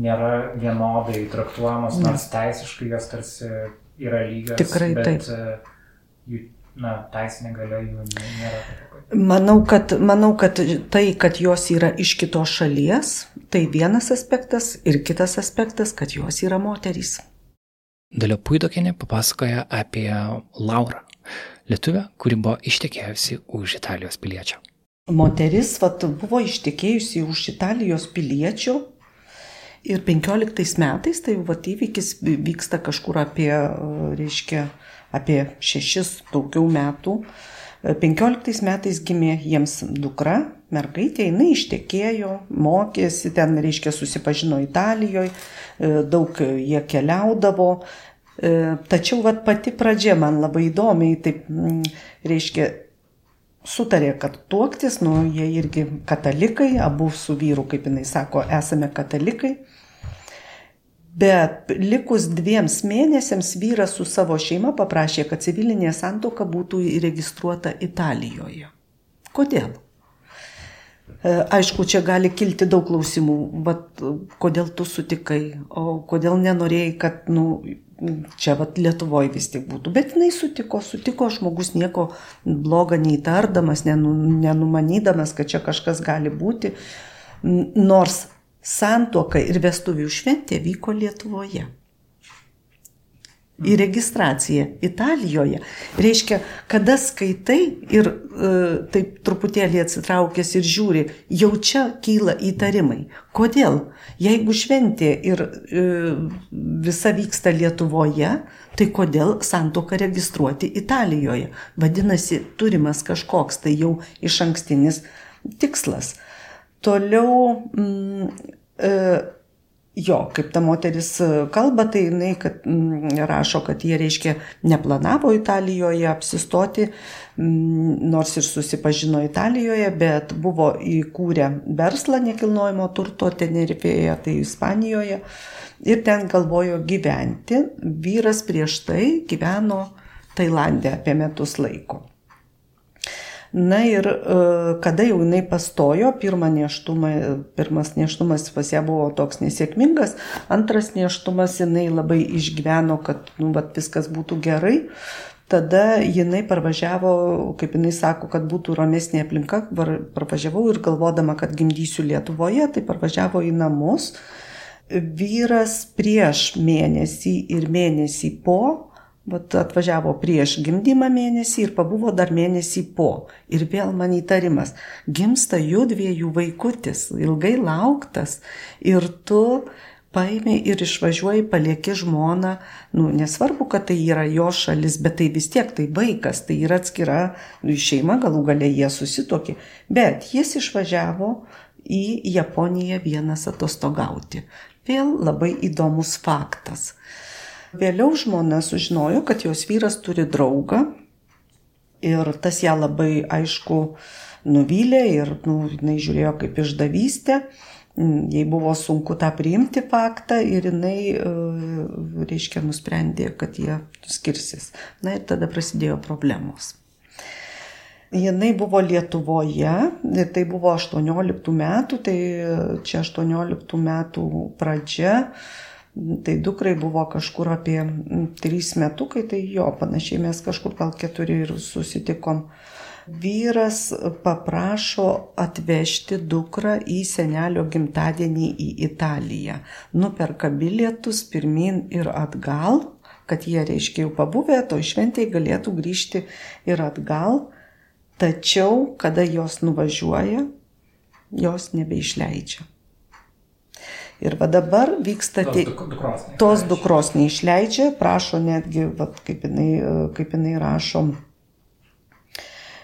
Speaker 1: nėra vienodai traktuojamos, nors teisiškai jos tarsi yra lygios.
Speaker 5: Tikrai
Speaker 1: bet,
Speaker 5: taip.
Speaker 1: E, jų, na, teisinė galia jų nėra.
Speaker 5: Manau kad, manau, kad tai, kad jos yra iš kitos šalies, tai vienas aspektas ir kitas aspektas, kad jos yra moterys.
Speaker 1: Dalia Puidokinė papasakoja apie Laurą, lietuvę, kuri buvo ištekėjusi už Italijos piliečio.
Speaker 5: Moteris vat, buvo ištekėjusi už Italijos piliečio Ir 15 metais tai vat, įvykis vyksta kažkur apie, reiškia, apie šešis daugiau metų. 15 metais gimė jiems dukra, mergaitė, jinai ištekėjo, mokėsi, ten, reiškia, susipažino Italijoje, daug jie keliaudavo. Tačiau vat, pati pradžia man labai įdomiai, taip, reiškia, sutarė, kad tuoktis, nu, jie irgi katalikai, abu su vyru, kaip jinai sako, esame katalikai. Bet likus dviems mėnesiams vyras su savo šeima paprašė, kad civilinė santoka būtų įregistruota Italijoje. Kodėl? E, aišku, čia gali kilti daug klausimų, bet kodėl tu sutikai, o kodėl nenorėjai, kad, nu, čia vat Lietuvoje vis tik būtų. Bet jinai sutiko, sutiko žmogus nieko blogo neįtardamas, nenumanydamas, kad čia kažkas gali būti. Nors santuoka ir vestuvių šventė vyko Lietuvoje. Į registraciją Italijoje. Reiškia, kada skaitai ir e, taip truputėlį atsitraukęs ir žiūri, jau čia kyla įtarimai. Kodėl? Jeigu šventė ir e, visa vyksta Lietuvoje, tai kodėl santoką registruoti Italijoje? Vadinasi, turimas kažkoks tai jau iš ankstinis tikslas. Toliau, mm, e, jo, kaip ta moteris kalba, tai jinai kad, mm, rašo, kad jie, reiškia, neplanavo Italijoje apsistoti, mm, nors ir susipažino Italijoje, bet buvo įkūrę verslą nekilnojimo turto Tenerifėje, tai Ispanijoje. Ir ten galvojo gyventi. Vyras prieš tai gyveno Tailandė apie metus laiko. Na ir e, kada jau jinai pastojo, pirmą neštumą, pirmas neštumas pas ją buvo toks nesėkmingas, antras neštumas jinai labai išgyveno, kad nu, vat, viskas būtų gerai. Tada jinai parvažiavo, kaip jinai sako, kad būtų ramesnė aplinka, parvažiavau ir galvodama, kad gimdysiu Lietuvoje, tai parvažiavo į namus. Vyras prieš mėnesį ir mėnesį po Vat atvažiavo prieš gimdymą mėnesį ir pabuvo dar mėnesį po. Ir vėl man įtarimas, gimsta jų dviejų vaikutis, ilgai lauktas. Ir tu paimi ir išvažiuoji, palieki žmoną, nu, nesvarbu, kad tai yra jo šalis, bet tai vis tiek tai vaikas, tai yra atskira nu, šeima, galų galę jie susitokė. Bet jis išvažiavo į Japoniją vienas atostogauti. Vėl labai įdomus faktas. Vėliau žmona sužinojo, kad jos vyras turi draugą ir tas ją labai aišku nuvylė ir nu, jinai žiūrėjo kaip išdavystė. Jai buvo sunku tą priimti faktą ir jinai, e, reiškia, nusprendė, kad jie skirsis. Na ir tada prasidėjo problemos. Jinai buvo Lietuvoje tai buvo 18 metų, tai čia 18 metų pradžia, tai dukrai buvo kažkur apie 3 metukai, tai jo, panašiai mes kažkur gal 4 ir susitikom. Vyras paprašo atvežti dukrą į senelio gimtadienį į Italiją. Nuperka bilietus pirmin ir atgal, kad jie, reiškia, jau pabuvę, to šventėje galėtų grįžti ir atgal Tačiau, kada jos nuvažiuoja, jos nebeišleidžia. Ir va dabar vyksta
Speaker 1: Tos
Speaker 5: tie...
Speaker 1: dukros neišleidžia.
Speaker 5: Tos dukros neišleidžia, prašo netgi, va, kaip, jinai, kaip jinai rašo,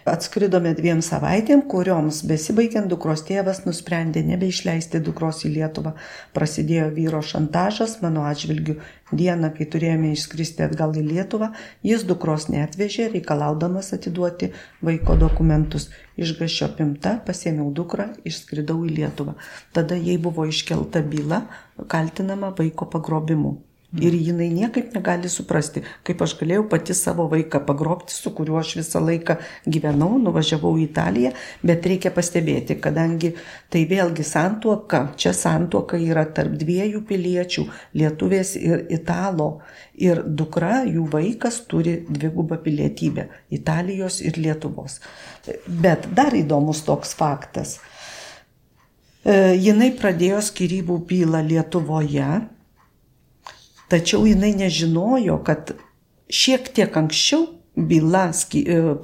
Speaker 5: Atskridome dviem savaitėm, kurioms besibaigiant dukros tėvas nusprendė nebeišleisti dukros į Lietuvą. Prasidėjo vyro šantažas mano atžvilgiu. Dieną, kai turėjome išskristi atgal į Lietuvą, jis dukros neatvežė, reikalaudamas atiduoti vaiko dokumentus. Išgašio pimta, pasėmiau dukrą, išskridau į Lietuvą. Tada jai buvo iškelta byla, kaltinama vaiko pagrobimu. Ir jinai niekaip negali suprasti, kaip aš galėjau pati savo vaiką pagrobti, su kuriuo aš visą laiką gyvenau, nuvažiavau į Italiją, bet reikia pastebėti, kadangi tai vėlgi santuoka, čia santuoka yra tarp dviejų piliečių, lietuvės ir italo. Ir dukra, jų vaikas turi dvigubą pilietybę - Italijos ir Lietuvos. Bet dar įdomus toks faktas. E, jinai pradėjo skirybų bylą Lietuvoje, Tačiau jinai nežinojo, kad šiek tiek anksčiau byla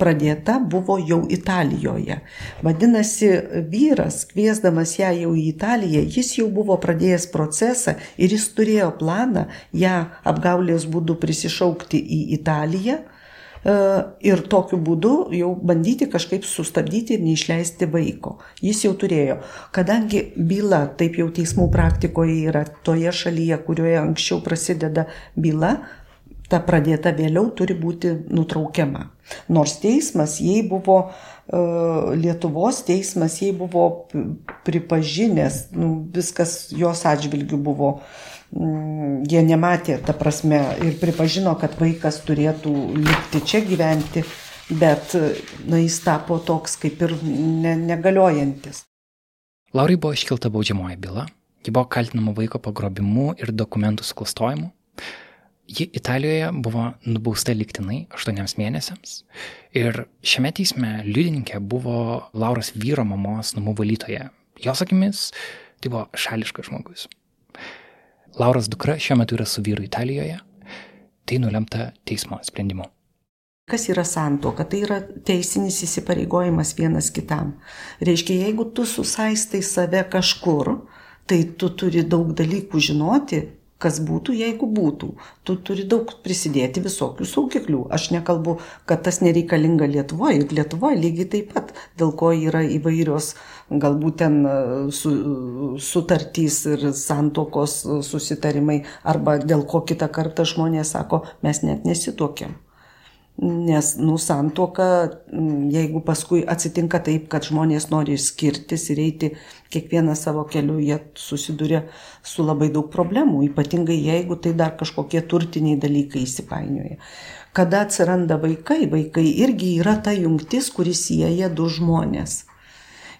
Speaker 5: pradėta buvo jau Italijoje. Vadinasi, vyras, kviesdamas ją jau į Italiją, jis jau buvo pradėjęs procesą ir jis turėjo planą ją apgaulės būdu prisišaukti į Italiją ir tokiu būdu jau bandyti kažkaip sustabdyti ir neišleisti vaiko. Jis jau turėjo. Kadangi byla, taip jau teismų praktikoje yra toje šalyje, kurioje anksčiau prasideda byla, ta pradėta vėliau turi būti nutraukiama. Nors teismas jai buvo, Lietuvos teismas jai buvo pripažinęs, nu, viskas jos atžvilgių buvo jie nematė, ta prasme, ir pripažino, kad vaikas turėtų likti čia gyventi, bet na, jis tapo toks kaip ir ne, negaliojantis.
Speaker 1: Laurai buvo iškilta baudžiamoji byla, ji buvo kaltinama vaiko pagrobimu ir dokumentų suklastojimu. Ji Italijoje buvo nubausta liktinai aštuoniams mėnesiams ir šiame teisme liudininkė buvo Lauros vyro mamos namų valytoja. Jos akimis tai buvo šališkas žmogus. Lauros dukra šiuo metu yra su vyru Italijoje. Tai nulemta teismo sprendimu.
Speaker 5: Kas yra santoka? Tai yra teisinis įsipareigojimas vienas kitam. Reiškia, jeigu tu susaistai save kažkur, tai tu turi daug dalykų žinoti, kas būtų, jeigu būtų. Tu turi daug prisidėti visokių saugiklių. Aš nekalbu, kad tas nereikalinga Lietuvoje. Ir Lietuvoje lygiai taip pat, dėl ko yra įvairios galbūt ten su, sutartys ir santokos susitarimai, arba dėl ko kitą kartą žmonės sako, mes net nesituokėm. Nes, nu, santuoka, jeigu paskui atsitinka taip, kad žmonės nori skirtis ir eiti kiekvieną savo keliu, jie susiduria su labai daug problemų, ypatingai jeigu tai dar kažkokie turtiniai dalykai įsipainioja. Kada atsiranda vaikai, vaikai irgi yra ta jungtis, kuris sieja du žmonės.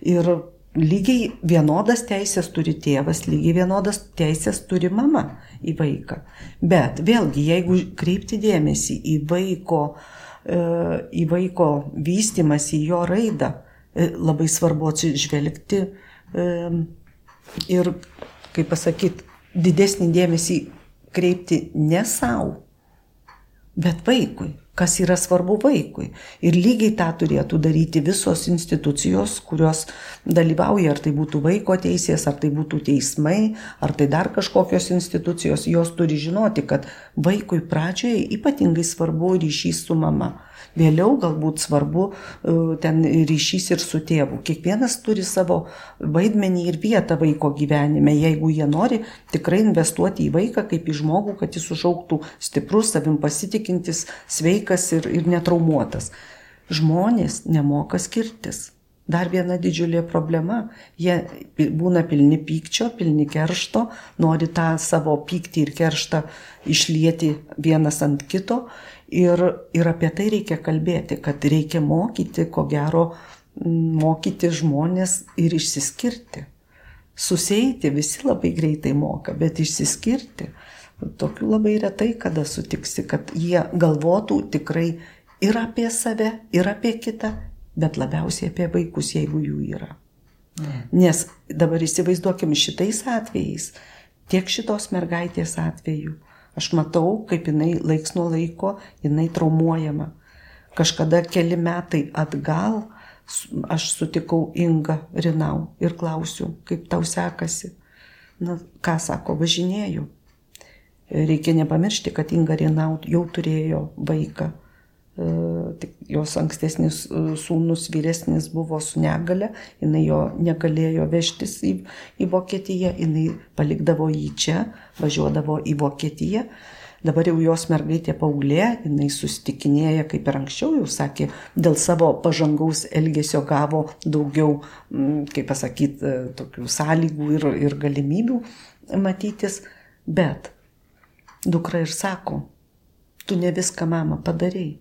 Speaker 5: Ir lygiai vienodas teisės turi tėvas, lygiai vienodas teisės turi mama į vaiką. Bet vėlgi, jeigu kreipti dėmesį į vaiko, e, į vaiko vystimas, į jo raidą, e, labai svarbu atsižvelgti e, ir, kaip pasakyti, didesnį dėmesį kreipti ne savo, bet vaikui kas yra svarbu vaikui. Ir lygiai tą turėtų daryti visos institucijos, kurios dalyvauja, ar tai būtų vaiko teisės, ar tai būtų teismai, ar tai dar kažkokios institucijos, jos turi žinoti, kad vaikui pradžioje ypatingai svarbu ryšys su mama. Vėliau galbūt svarbu e, ten ryšys ir su tėvu. Kiekvienas turi savo vaidmenį ir vietą vaiko gyvenime. Jeigu jie nori tikrai investuoti į vaiką kaip į žmogų, kad jis užauktų stiprus, savim pasitikintis, sveikas ir, ir netraumuotas. Žmonės nemoka skirtis. Dar viena didžiulė problema. Jie būna pilni pykčio, pilni keršto, nori tą savo pyktį ir kerštą išlieti vienas ant kito. Ir, ir apie tai reikia kalbėti, kad reikia mokyti, ko gero, mokyti žmonės ir išsiskirti. Susieiti visi labai greitai moka, bet išsiskirti. Tokių labai retai kada sutiksi, kad jie galvotų tikrai ir apie save, ir apie kitą, bet labiausiai apie vaikus, jeigu jų yra. Nes dabar įsivaizduokim šitais atvejais, tiek šitos mergaitės atveju, aš matau, kaip jinai laiks nuo laiko, jinai traumuojama. Kažkada keli metai atgal aš sutikau Inga Rinau ir klausiu, kaip tau sekasi. Na, ką sako, važinėjau. Reikia nepamiršti, kad Inga Rinau jau turėjo vaiką jos ankstesnis e, sūnus vyresnis buvo su negale, jinai jo negalėjo vežtis į, į Vokietiją, jinai palikdavo jį čia, važiuodavo į Vokietiją. Dabar jau jos mergaitė paauglė, jinai susitikinėja, kaip ir anksčiau jau sakė, dėl savo pažangaus elgesio gavo daugiau, kaip pasakyti, e, tokių sąlygų ir, ir galimybių matytis. Bet dukra ir sako, tu ne viską mama padarėjai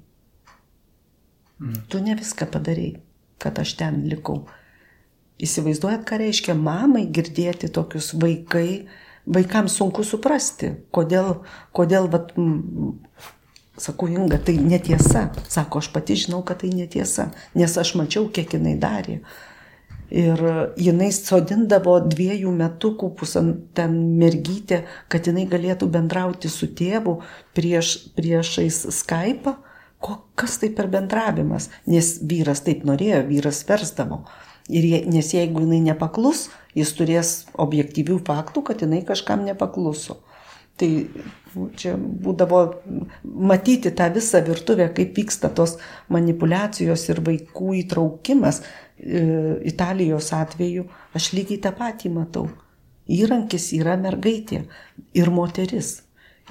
Speaker 5: Mm. Tu ne viską padarėjai, kad aš ten likau. Įsivaizduojat, ką reiškia mamai girdėti tokius vaikai, vaikams sunku suprasti, kodėl, kodėl, vat, m, sakau, Inga, tai netiesa. Sako, aš pati žinau, kad tai netiesa, nes aš mačiau, kiek jinai darė. Ir jinai sodindavo dviejų metukų pusant ten mergytę, kad jinai galėtų bendrauti su tėvu prieš, priešais Skype ko, kas tai per bendravimas, nes vyras taip norėjo, vyras versdavo. Ir je, nes jeigu jinai nepaklus, jis turės objektyvių faktų, kad jinai kažkam nepakluso. Tai nu, čia būdavo matyti tą visą virtuvę, kaip vyksta tos manipulacijos ir vaikų įtraukimas. E, Italijos atveju aš lygiai tą patį matau. Įrankis yra mergaitė ir moteris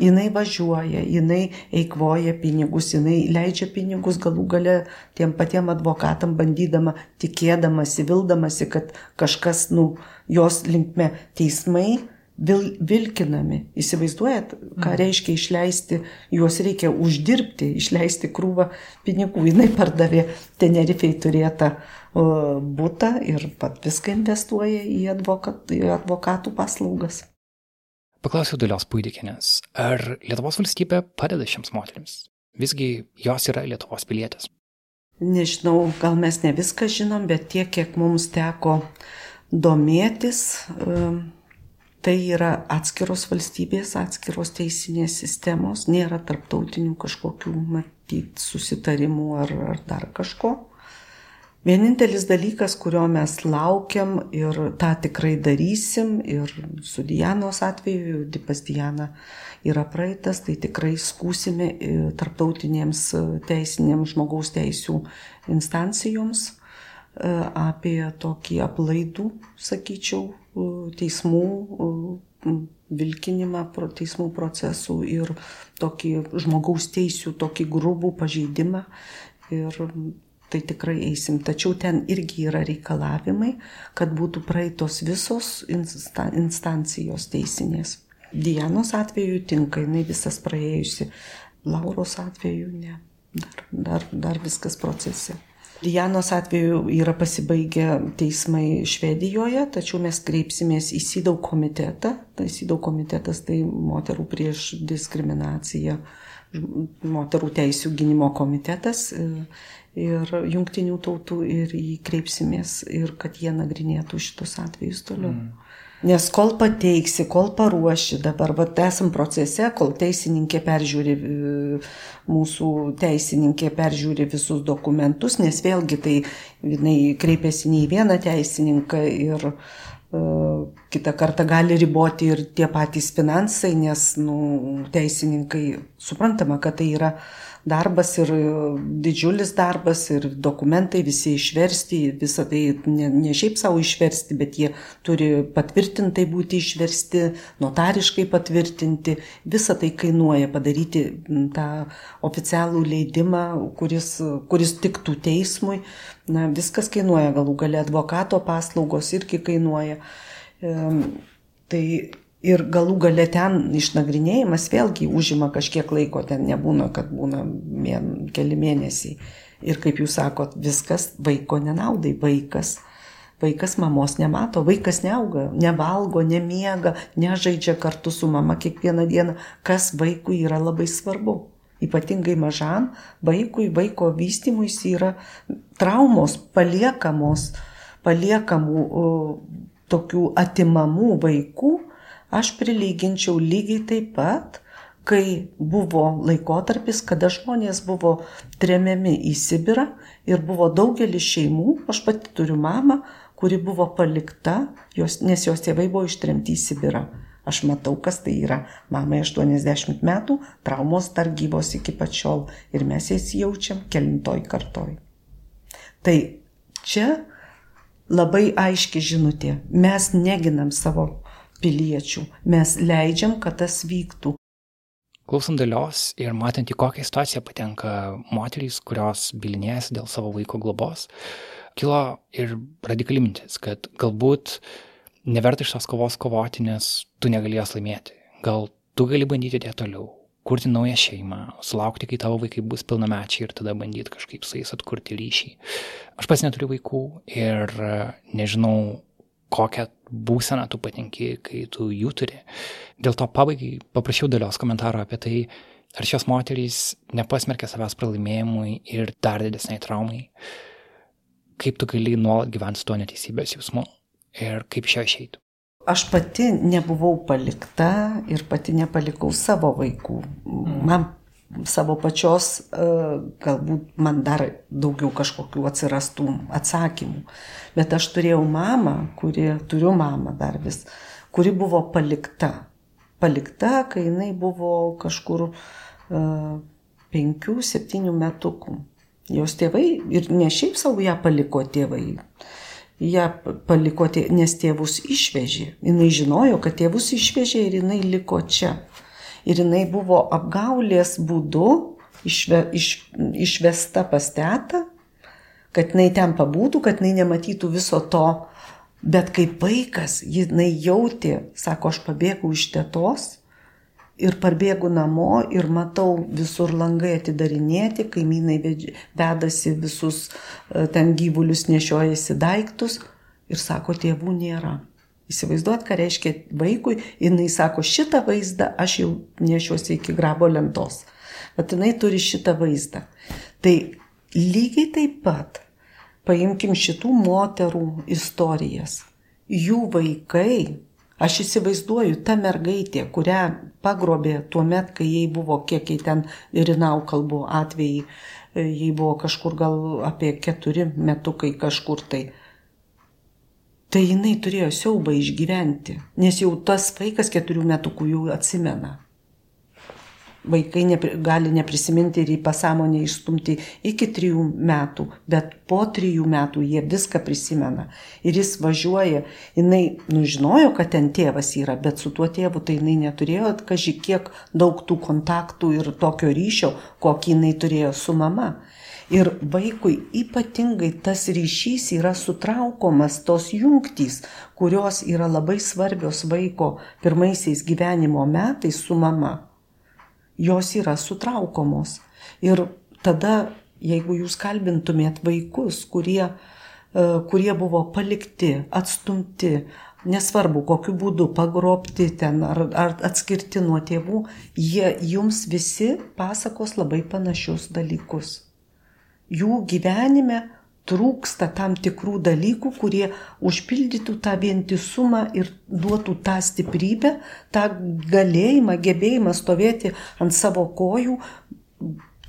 Speaker 5: jinai važiuoja, jinai eikvoja pinigus, jinai leidžia pinigus galų gale tiem patiem advokatam, bandydama, tikėdamasi, vildamasi, kad kažkas, nu, jos linkme teismai vil, vilkinami. Įsivaizduojat, ką mm. reiškia išleisti, juos reikia uždirbti, išleisti krūvą pinigų. Jinai pardavė Tenerifei turėtą būtą ir pat viską investuoja į, advokat, į advokatų paslaugas.
Speaker 1: Paklausiau Dalios Puidikinės, ar Lietuvos valstybė padeda šiems moteriams? Visgi jos yra Lietuvos pilietės.
Speaker 5: Nežinau, gal mes ne viską žinom, bet tiek, kiek mums teko domėtis, um, tai yra atskiros valstybės, atskiros teisinės sistemos, nėra tarptautinių kažkokių, matyt, susitarimų ar, ar dar kažko. Vienintelis dalykas, kurio mes laukiam ir tą tikrai darysim, ir su Dianos atveju, pas Diana yra praeitas, tai tikrai skūsime e, tarptautinėms e, teisinėms žmogaus teisų instancijoms e, apie tokį aplaidų, sakyčiau, teismų vilkinimą teismų procesų ir tokį žmogaus teisų, tokį grubų pažeidimą. Ir tai tikrai eisim. Tačiau ten irgi yra reikalavimai, kad būtų praeitos visos insta instancijos teisinės. Dianos atveju tinka, jinai visas praėjusi. Lauros atveju ne. Dar, dar, dar viskas procese. Dianos atveju yra pasibaigę teismai Švedijoje, tačiau mes kreipsimės į SIDAU komitetą. Tai SIDAU komitetas tai moterų prieš diskriminaciją, moterų teisų gynimo komitetas ir jungtinių tautų ir jį kreipsimės ir kad jie nagrinėtų šitus atvejus toliau. Mm. Nes kol pateiksi, kol paruoši, dabar vat, esam procese, kol teisininkė peržiūri, e, mūsų teisininkė peržiūri visus dokumentus, nes vėlgi tai jinai kreipiasi ne į vieną teisininką ir uh, kitą kartą gali riboti ir tie patys finansai, nes nu, teisininkai suprantama, kad tai yra uh, darbas ir e, didžiulis darbas ir dokumentai visi išversti, visą tai ne, ne šiaip savo išversti, bet jie turi patvirtintai būti išversti, notariškai patvirtinti, visą tai kainuoja padaryti tą oficialų leidimą, kuris, kuris tiktų teismui. Na, viskas kainuoja, galų gale advokato paslaugos irgi kainuoja. E, tai Ir galų gale ten išnagrinėjimas vėlgi užima kažkiek laiko, ten nebūna, kad būna mėn, keli mėnesiai. Ir kaip jūs sakot, viskas vaiko nenaudai, vaikas. Vaikas mamos nemato, vaikas neauga, nevalgo, nemiega, nežaidžia kartu su mama kiekvieną dieną, kas vaikui yra labai svarbu. Ypatingai mažam vaikui, vaiko vystimuisi yra traumos paliekamos, paliekamų tokių atimamų vaikų aš prilyginčiau lygiai taip pat, kai buvo laikotarpis, kada žmonės buvo tremiami į Sibirą ir buvo daugelis šeimų, aš pati turiu mamą, kuri buvo palikta, jos, nes jos tėvai buvo ištremti į Sibirą. Aš matau, kas tai yra. Mamai 80 metų, traumos dar gyvos iki pačiol ir mes jas jaučiam kelintoj kartoj. Tai čia labai aiški žinutė. Mes neginam savo piliečių. Mes leidžiam, kad tas vyktų.
Speaker 1: Klausant dalios ir matant, į kokią situaciją patenka moterys, kurios bilinėjasi dėl savo vaiko globos, kilo ir radikali mintis, kad galbūt neverta iš tos kovos kovoti, nes tu negalės laimėti. Gal tu gali bandyti dėti toliau, kurti naują šeimą, sulaukti, kai tavo vaikai bus pilnamečiai ir tada bandyti kažkaip su jais atkurti ryšį. Aš pats neturiu vaikų ir nežinau, kokią būseną tu patenki, kai tu jų turi. Dėl to pabaigai paprašiau dalios komentaro apie tai, ar šios moterys nepasmerkia savęs pralaimėjimui ir dar didesniai traumai. Kaip tu gali nuolat gyventi su tuo neteisybės jausmu ir kaip iš jo išeiti.
Speaker 5: Aš pati nebuvau palikta ir pati nepalikau savo vaikų. Man savo pačios, e, galbūt man dar daugiau kažkokių atsirastų atsakymų. Bet aš turėjau mamą, kuri, turiu mamą dar vis, kuri buvo palikta. Palikta, kai jinai buvo kažkur uh, penkių, septynių metukų. Jos tėvai ir ne šiaip savo ją paliko tėvai. Ją paliko, tė, nes tėvus išvežė. Jis žinojo, kad tėvus išvežė ir jinai liko čia ir jinai buvo apgaulės būdu išve, iš, išvesta pas tetą, kad jinai ten pabūtų, kad jinai nematytų viso to. Bet kaip vaikas, jinai jautė, sako, aš pabėgau iš tėtos ir parbėgu namo ir matau visur langai atidarinėti, kaimynai vedasi visus e, ten gyvulius, nešiojasi daiktus ir sako, tėvų nėra. Įsivaizduot, ką reiškia vaikui, jinai sako, šitą vaizdą aš jau nešiuosi iki grabo lentos. Bet jinai turi šitą vaizdą. Tai lygiai taip pat paimkim šitų moterų istorijas. Jų vaikai, aš įsivaizduoju, ta mergaitė, kurią pagrobė tuo met, kai jai buvo, kiek jai ten Irinau kalbų atvejai, jai buvo kažkur gal apie keturi metukai kažkur tai Tai jinai turėjo siaubą išgyventi, nes jau tas vaikas keturių metų jau atsimena. Vaikai nepri, gali neprisiminti ir į pasąmonę išstumti iki trijų metų, bet po trijų metų jie viską prisimena. Ir jis važiuoja, jinai nužinojo, kad ten tėvas yra, bet su tuo tėvu tai jinai neturėjo, kažkai kiek daug tų kontaktų ir tokio ryšio, kokį jinai turėjo su mama. Ir vaikui ypatingai tas ryšys yra sutraukomas, tos jungtys, kurios yra labai svarbios vaiko pirmaisiais gyvenimo metais su mama. Jos yra sutraukomos. Ir tada, jeigu jūs kalbintumėt vaikus, kurie, e, kurie buvo palikti, atstumti, nesvarbu kokiu būdu, pagrobti ten ar, ar atskirti nuo tėvų, jie jums visi pasakos labai panašius dalykus jų gyvenime trūksta tam tikrų dalykų, kurie užpildytų tą vientisumą ir duotų tą stiprybę, tą galėjimą, gebėjimą stovėti ant savo kojų,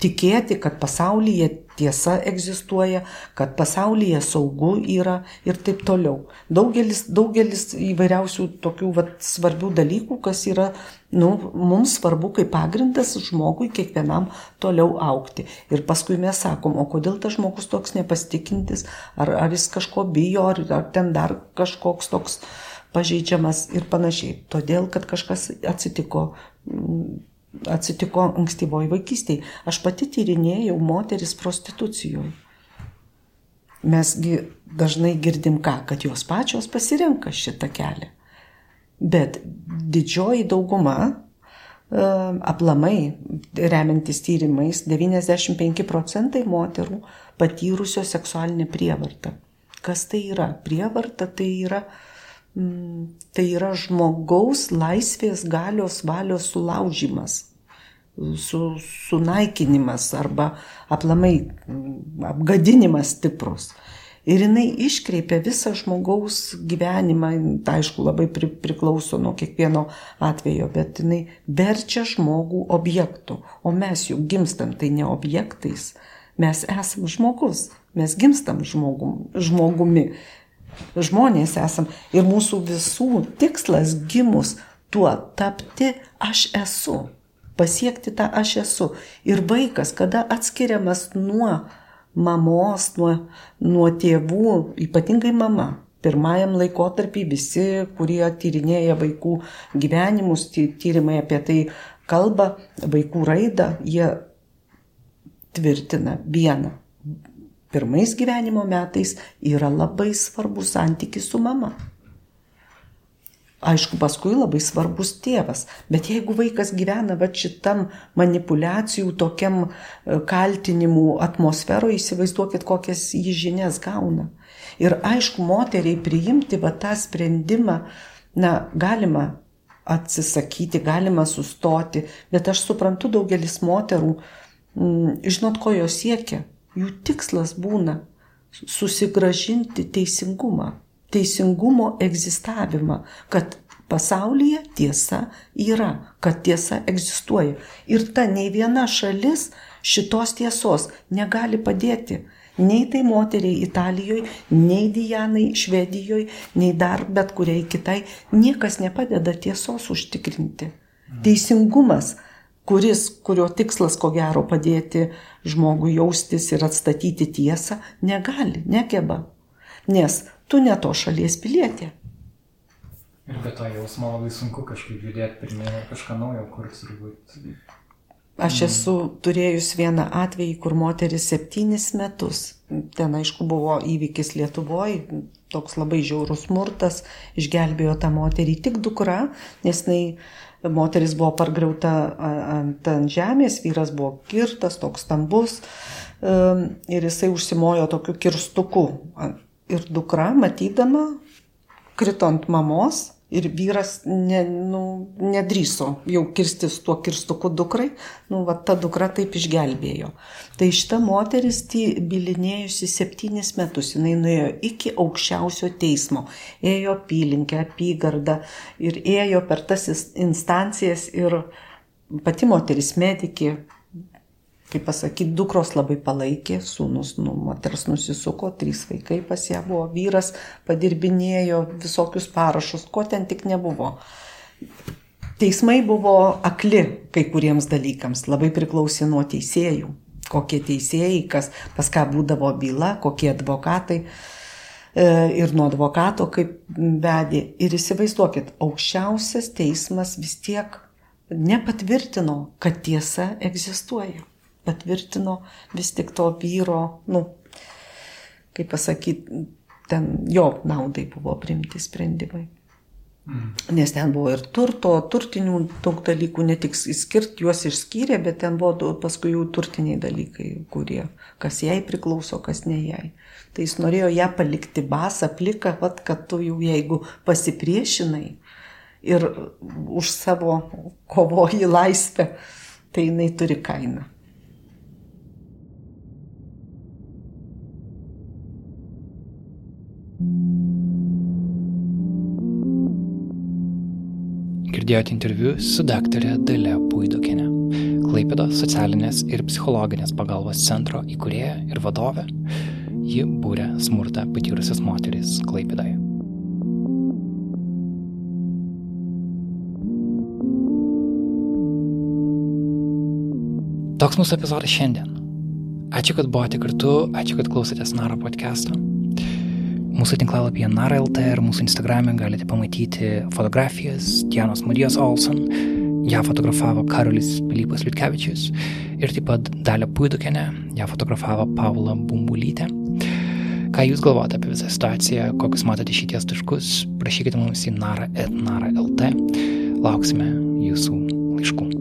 Speaker 5: tikėti, kad pasaulyje tiesa egzistuoja, kad pasaulyje saugu yra ir taip toliau. Daugelis, daugelis įvairiausių tokių vat, svarbių dalykų, kas yra nu, mums svarbu kaip pagrindas žmogui kiekvienam toliau aukti. Ir paskui mes sakom, o kodėl tas žmogus toks nepasitikintis, ar, ar jis kažko bijo, ar, ar ten dar kažkoks toks pažeidžiamas ir panašiai. Todėl, kad kažkas atsitiko atsitiko ankstyvoji vaikystėje. Aš pati tyrinėjau moteris prostitucijoje. Mesgi dažnai girdim ką, kad jos pačios pasirenka šitą kelią. Bet didžioji dauguma, e, aplamai, remiantis tyrimais, 95 procentai moterų patyrusios seksualinę prievartą. Kas tai yra? Prievarta tai yra Mm, tai yra žmogaus laisvės galios valios sulaužimas, su, sunaikinimas arba aplamai mm, apgadinimas stiprus. Ir jinai iškreipia visą žmogaus gyvenimą, tai aišku, labai pri, priklauso nuo kiekvieno atvejo, bet jinai verčia žmogų objektų. O mes juk gimstam tai ne objektais, mes esam žmogus, mes gimstam žmogum, žmogumi žmonės esam. Ir mūsų visų tikslas gimus tuo tapti aš esu. Pasiekti tą aš esu. Ir vaikas, kada atskiriamas nuo mamos, nuo, nuo tėvų, ypatingai mama. Pirmajam laikotarpį visi, kurie tyrinėja vaikų gyvenimus, tyrimai apie tai kalba, vaikų raidą, jie tvirtina vieną pirmais gyvenimo metais yra labai svarbus santykis su mama. Aišku, paskui labai svarbus tėvas, bet jeigu vaikas gyvena va šitam manipulacijų, tokiam e, kaltinimų atmosferoje, įsivaizduokit, kokias jį žinias gauna. Ir aišku, moteriai priimti va tą sprendimą, na, galima atsisakyti, galima sustoti, bet aš suprantu daugelis moterų, mm, žinot, ko jos siekia? Jų tikslas būna susigražinti teisingumą, teisingumo egzistavimą, kad pasaulyje tiesa yra, kad tiesa egzistuoja. Ir ta nei viena šalis šitos tiesos negali padėti. Nei tai moteriai Italijoje, nei Dianai Švedijoje, nei dar bet kuriai kitai. Niekas nepadeda tiesos užtikrinti. Teisingumas kuris, kurio tikslas, ko gero, padėti žmogui jaustis ir atstatyti tiesą, negali, negeba. Nes tu ne to šalies pilietė.
Speaker 1: Ir be to jausmo labai sunku kažkaip judėti pirmieną kažką naujo, kuris turbūt.
Speaker 5: Aš esu turėjus vieną atvejį, kur moteris septynis metus, ten aišku buvo įvykis Lietuvoje, toks labai žiaurus smurtas, išgelbėjo tą moterį tik dukra, nes jinai moteris buvo pargriauta ant, ant žemės, vyras buvo kirtas, toks stambus ir jisai užsimojo tokiu kirstuku. Ir dukra, matydama, krito ant mamos ir vyras ne, nu, nedryso jau kirstis tuo kirstuku dukrai, nu, va ta dukra taip išgelbėjo. Tai šita moteris bilinėjusi septynis metus, jinai nuėjo iki aukščiausio teismo, ėjo apylinkę, apygardą ir ėjo per tas instancijas ir pati moteris medikė kaip pasakyti, dukros labai palaikė, sūnus, nu, moters nusisuko, trys vaikai pas ją buvo, vyras padirbinėjo visokius parašus, ko ten tik nebuvo. Teismai buvo akli kai kuriems dalykams, labai priklausė nuo teisėjų, kokie teisėjai, kas, pas ką būdavo byla, kokie advokatai e, ir nuo advokato kaip vedė. Ir įsivaizduokit, aukščiausias teismas vis tiek nepatvirtino, kad tiesa egzistuoja patvirtino vis tik to vyro, nu, kaip pasakyti, ten jo naudai buvo primti sprendimai. Mm. Nes ten buvo ir turto, turtinių daug dalykų, ne tik išskirti, juos išskyrė, bet ten buvo paskui jų turtiniai dalykai, kurie, kas jai priklauso, kas ne jai. Tai jis norėjo ją palikti basą, pliką, vat, kad tu jau jeigu pasipriešinai ir už savo kovoji laisvę, tai jinai turi kainą.
Speaker 1: Girdėjote interviu su daktarė Dalia Puidokinė. Klaipėdos socialinės ir psichologinės pagalbos centro įkūrėja ir vadovė. Ji būrė smurtą patyrusias moteris Klaipėdoje. Toks mūsų epizodas šiandien. Ačiū, kad buvote kartu, ačiū, kad klausėtės Naro podcast'o. Mūsų tinklalapyje Nara.lt ir mūsų Instagram'e galite pamatyti fotografijas Dianos Marijos Olson, ją fotografavo Karolis Pilypas Liutkevičius ir taip pat Dalia Puidukenė, ją fotografavo Paula Bumbulytė. Ką Jūs galvojate apie visą situaciją, kokius matote šities taškus, prašykite mums į nara.nara.lt, lauksime Jūsų laiškų.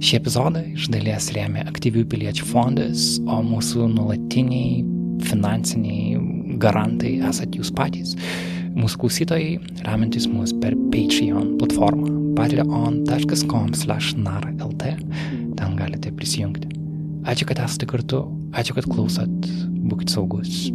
Speaker 1: Šį epizodą iš dalies rėmė aktyvių piliečių fondas, o mūsų nuolatiniai finansiniai garantai esat jūs patys. Mūsų klausytojai, remiantis mus per Patreon platformą patreon.com slash nara.lt, ten galite prisijungti. Ačiū, kad esate kartu, ačiū, kad klausot, būkite saugus,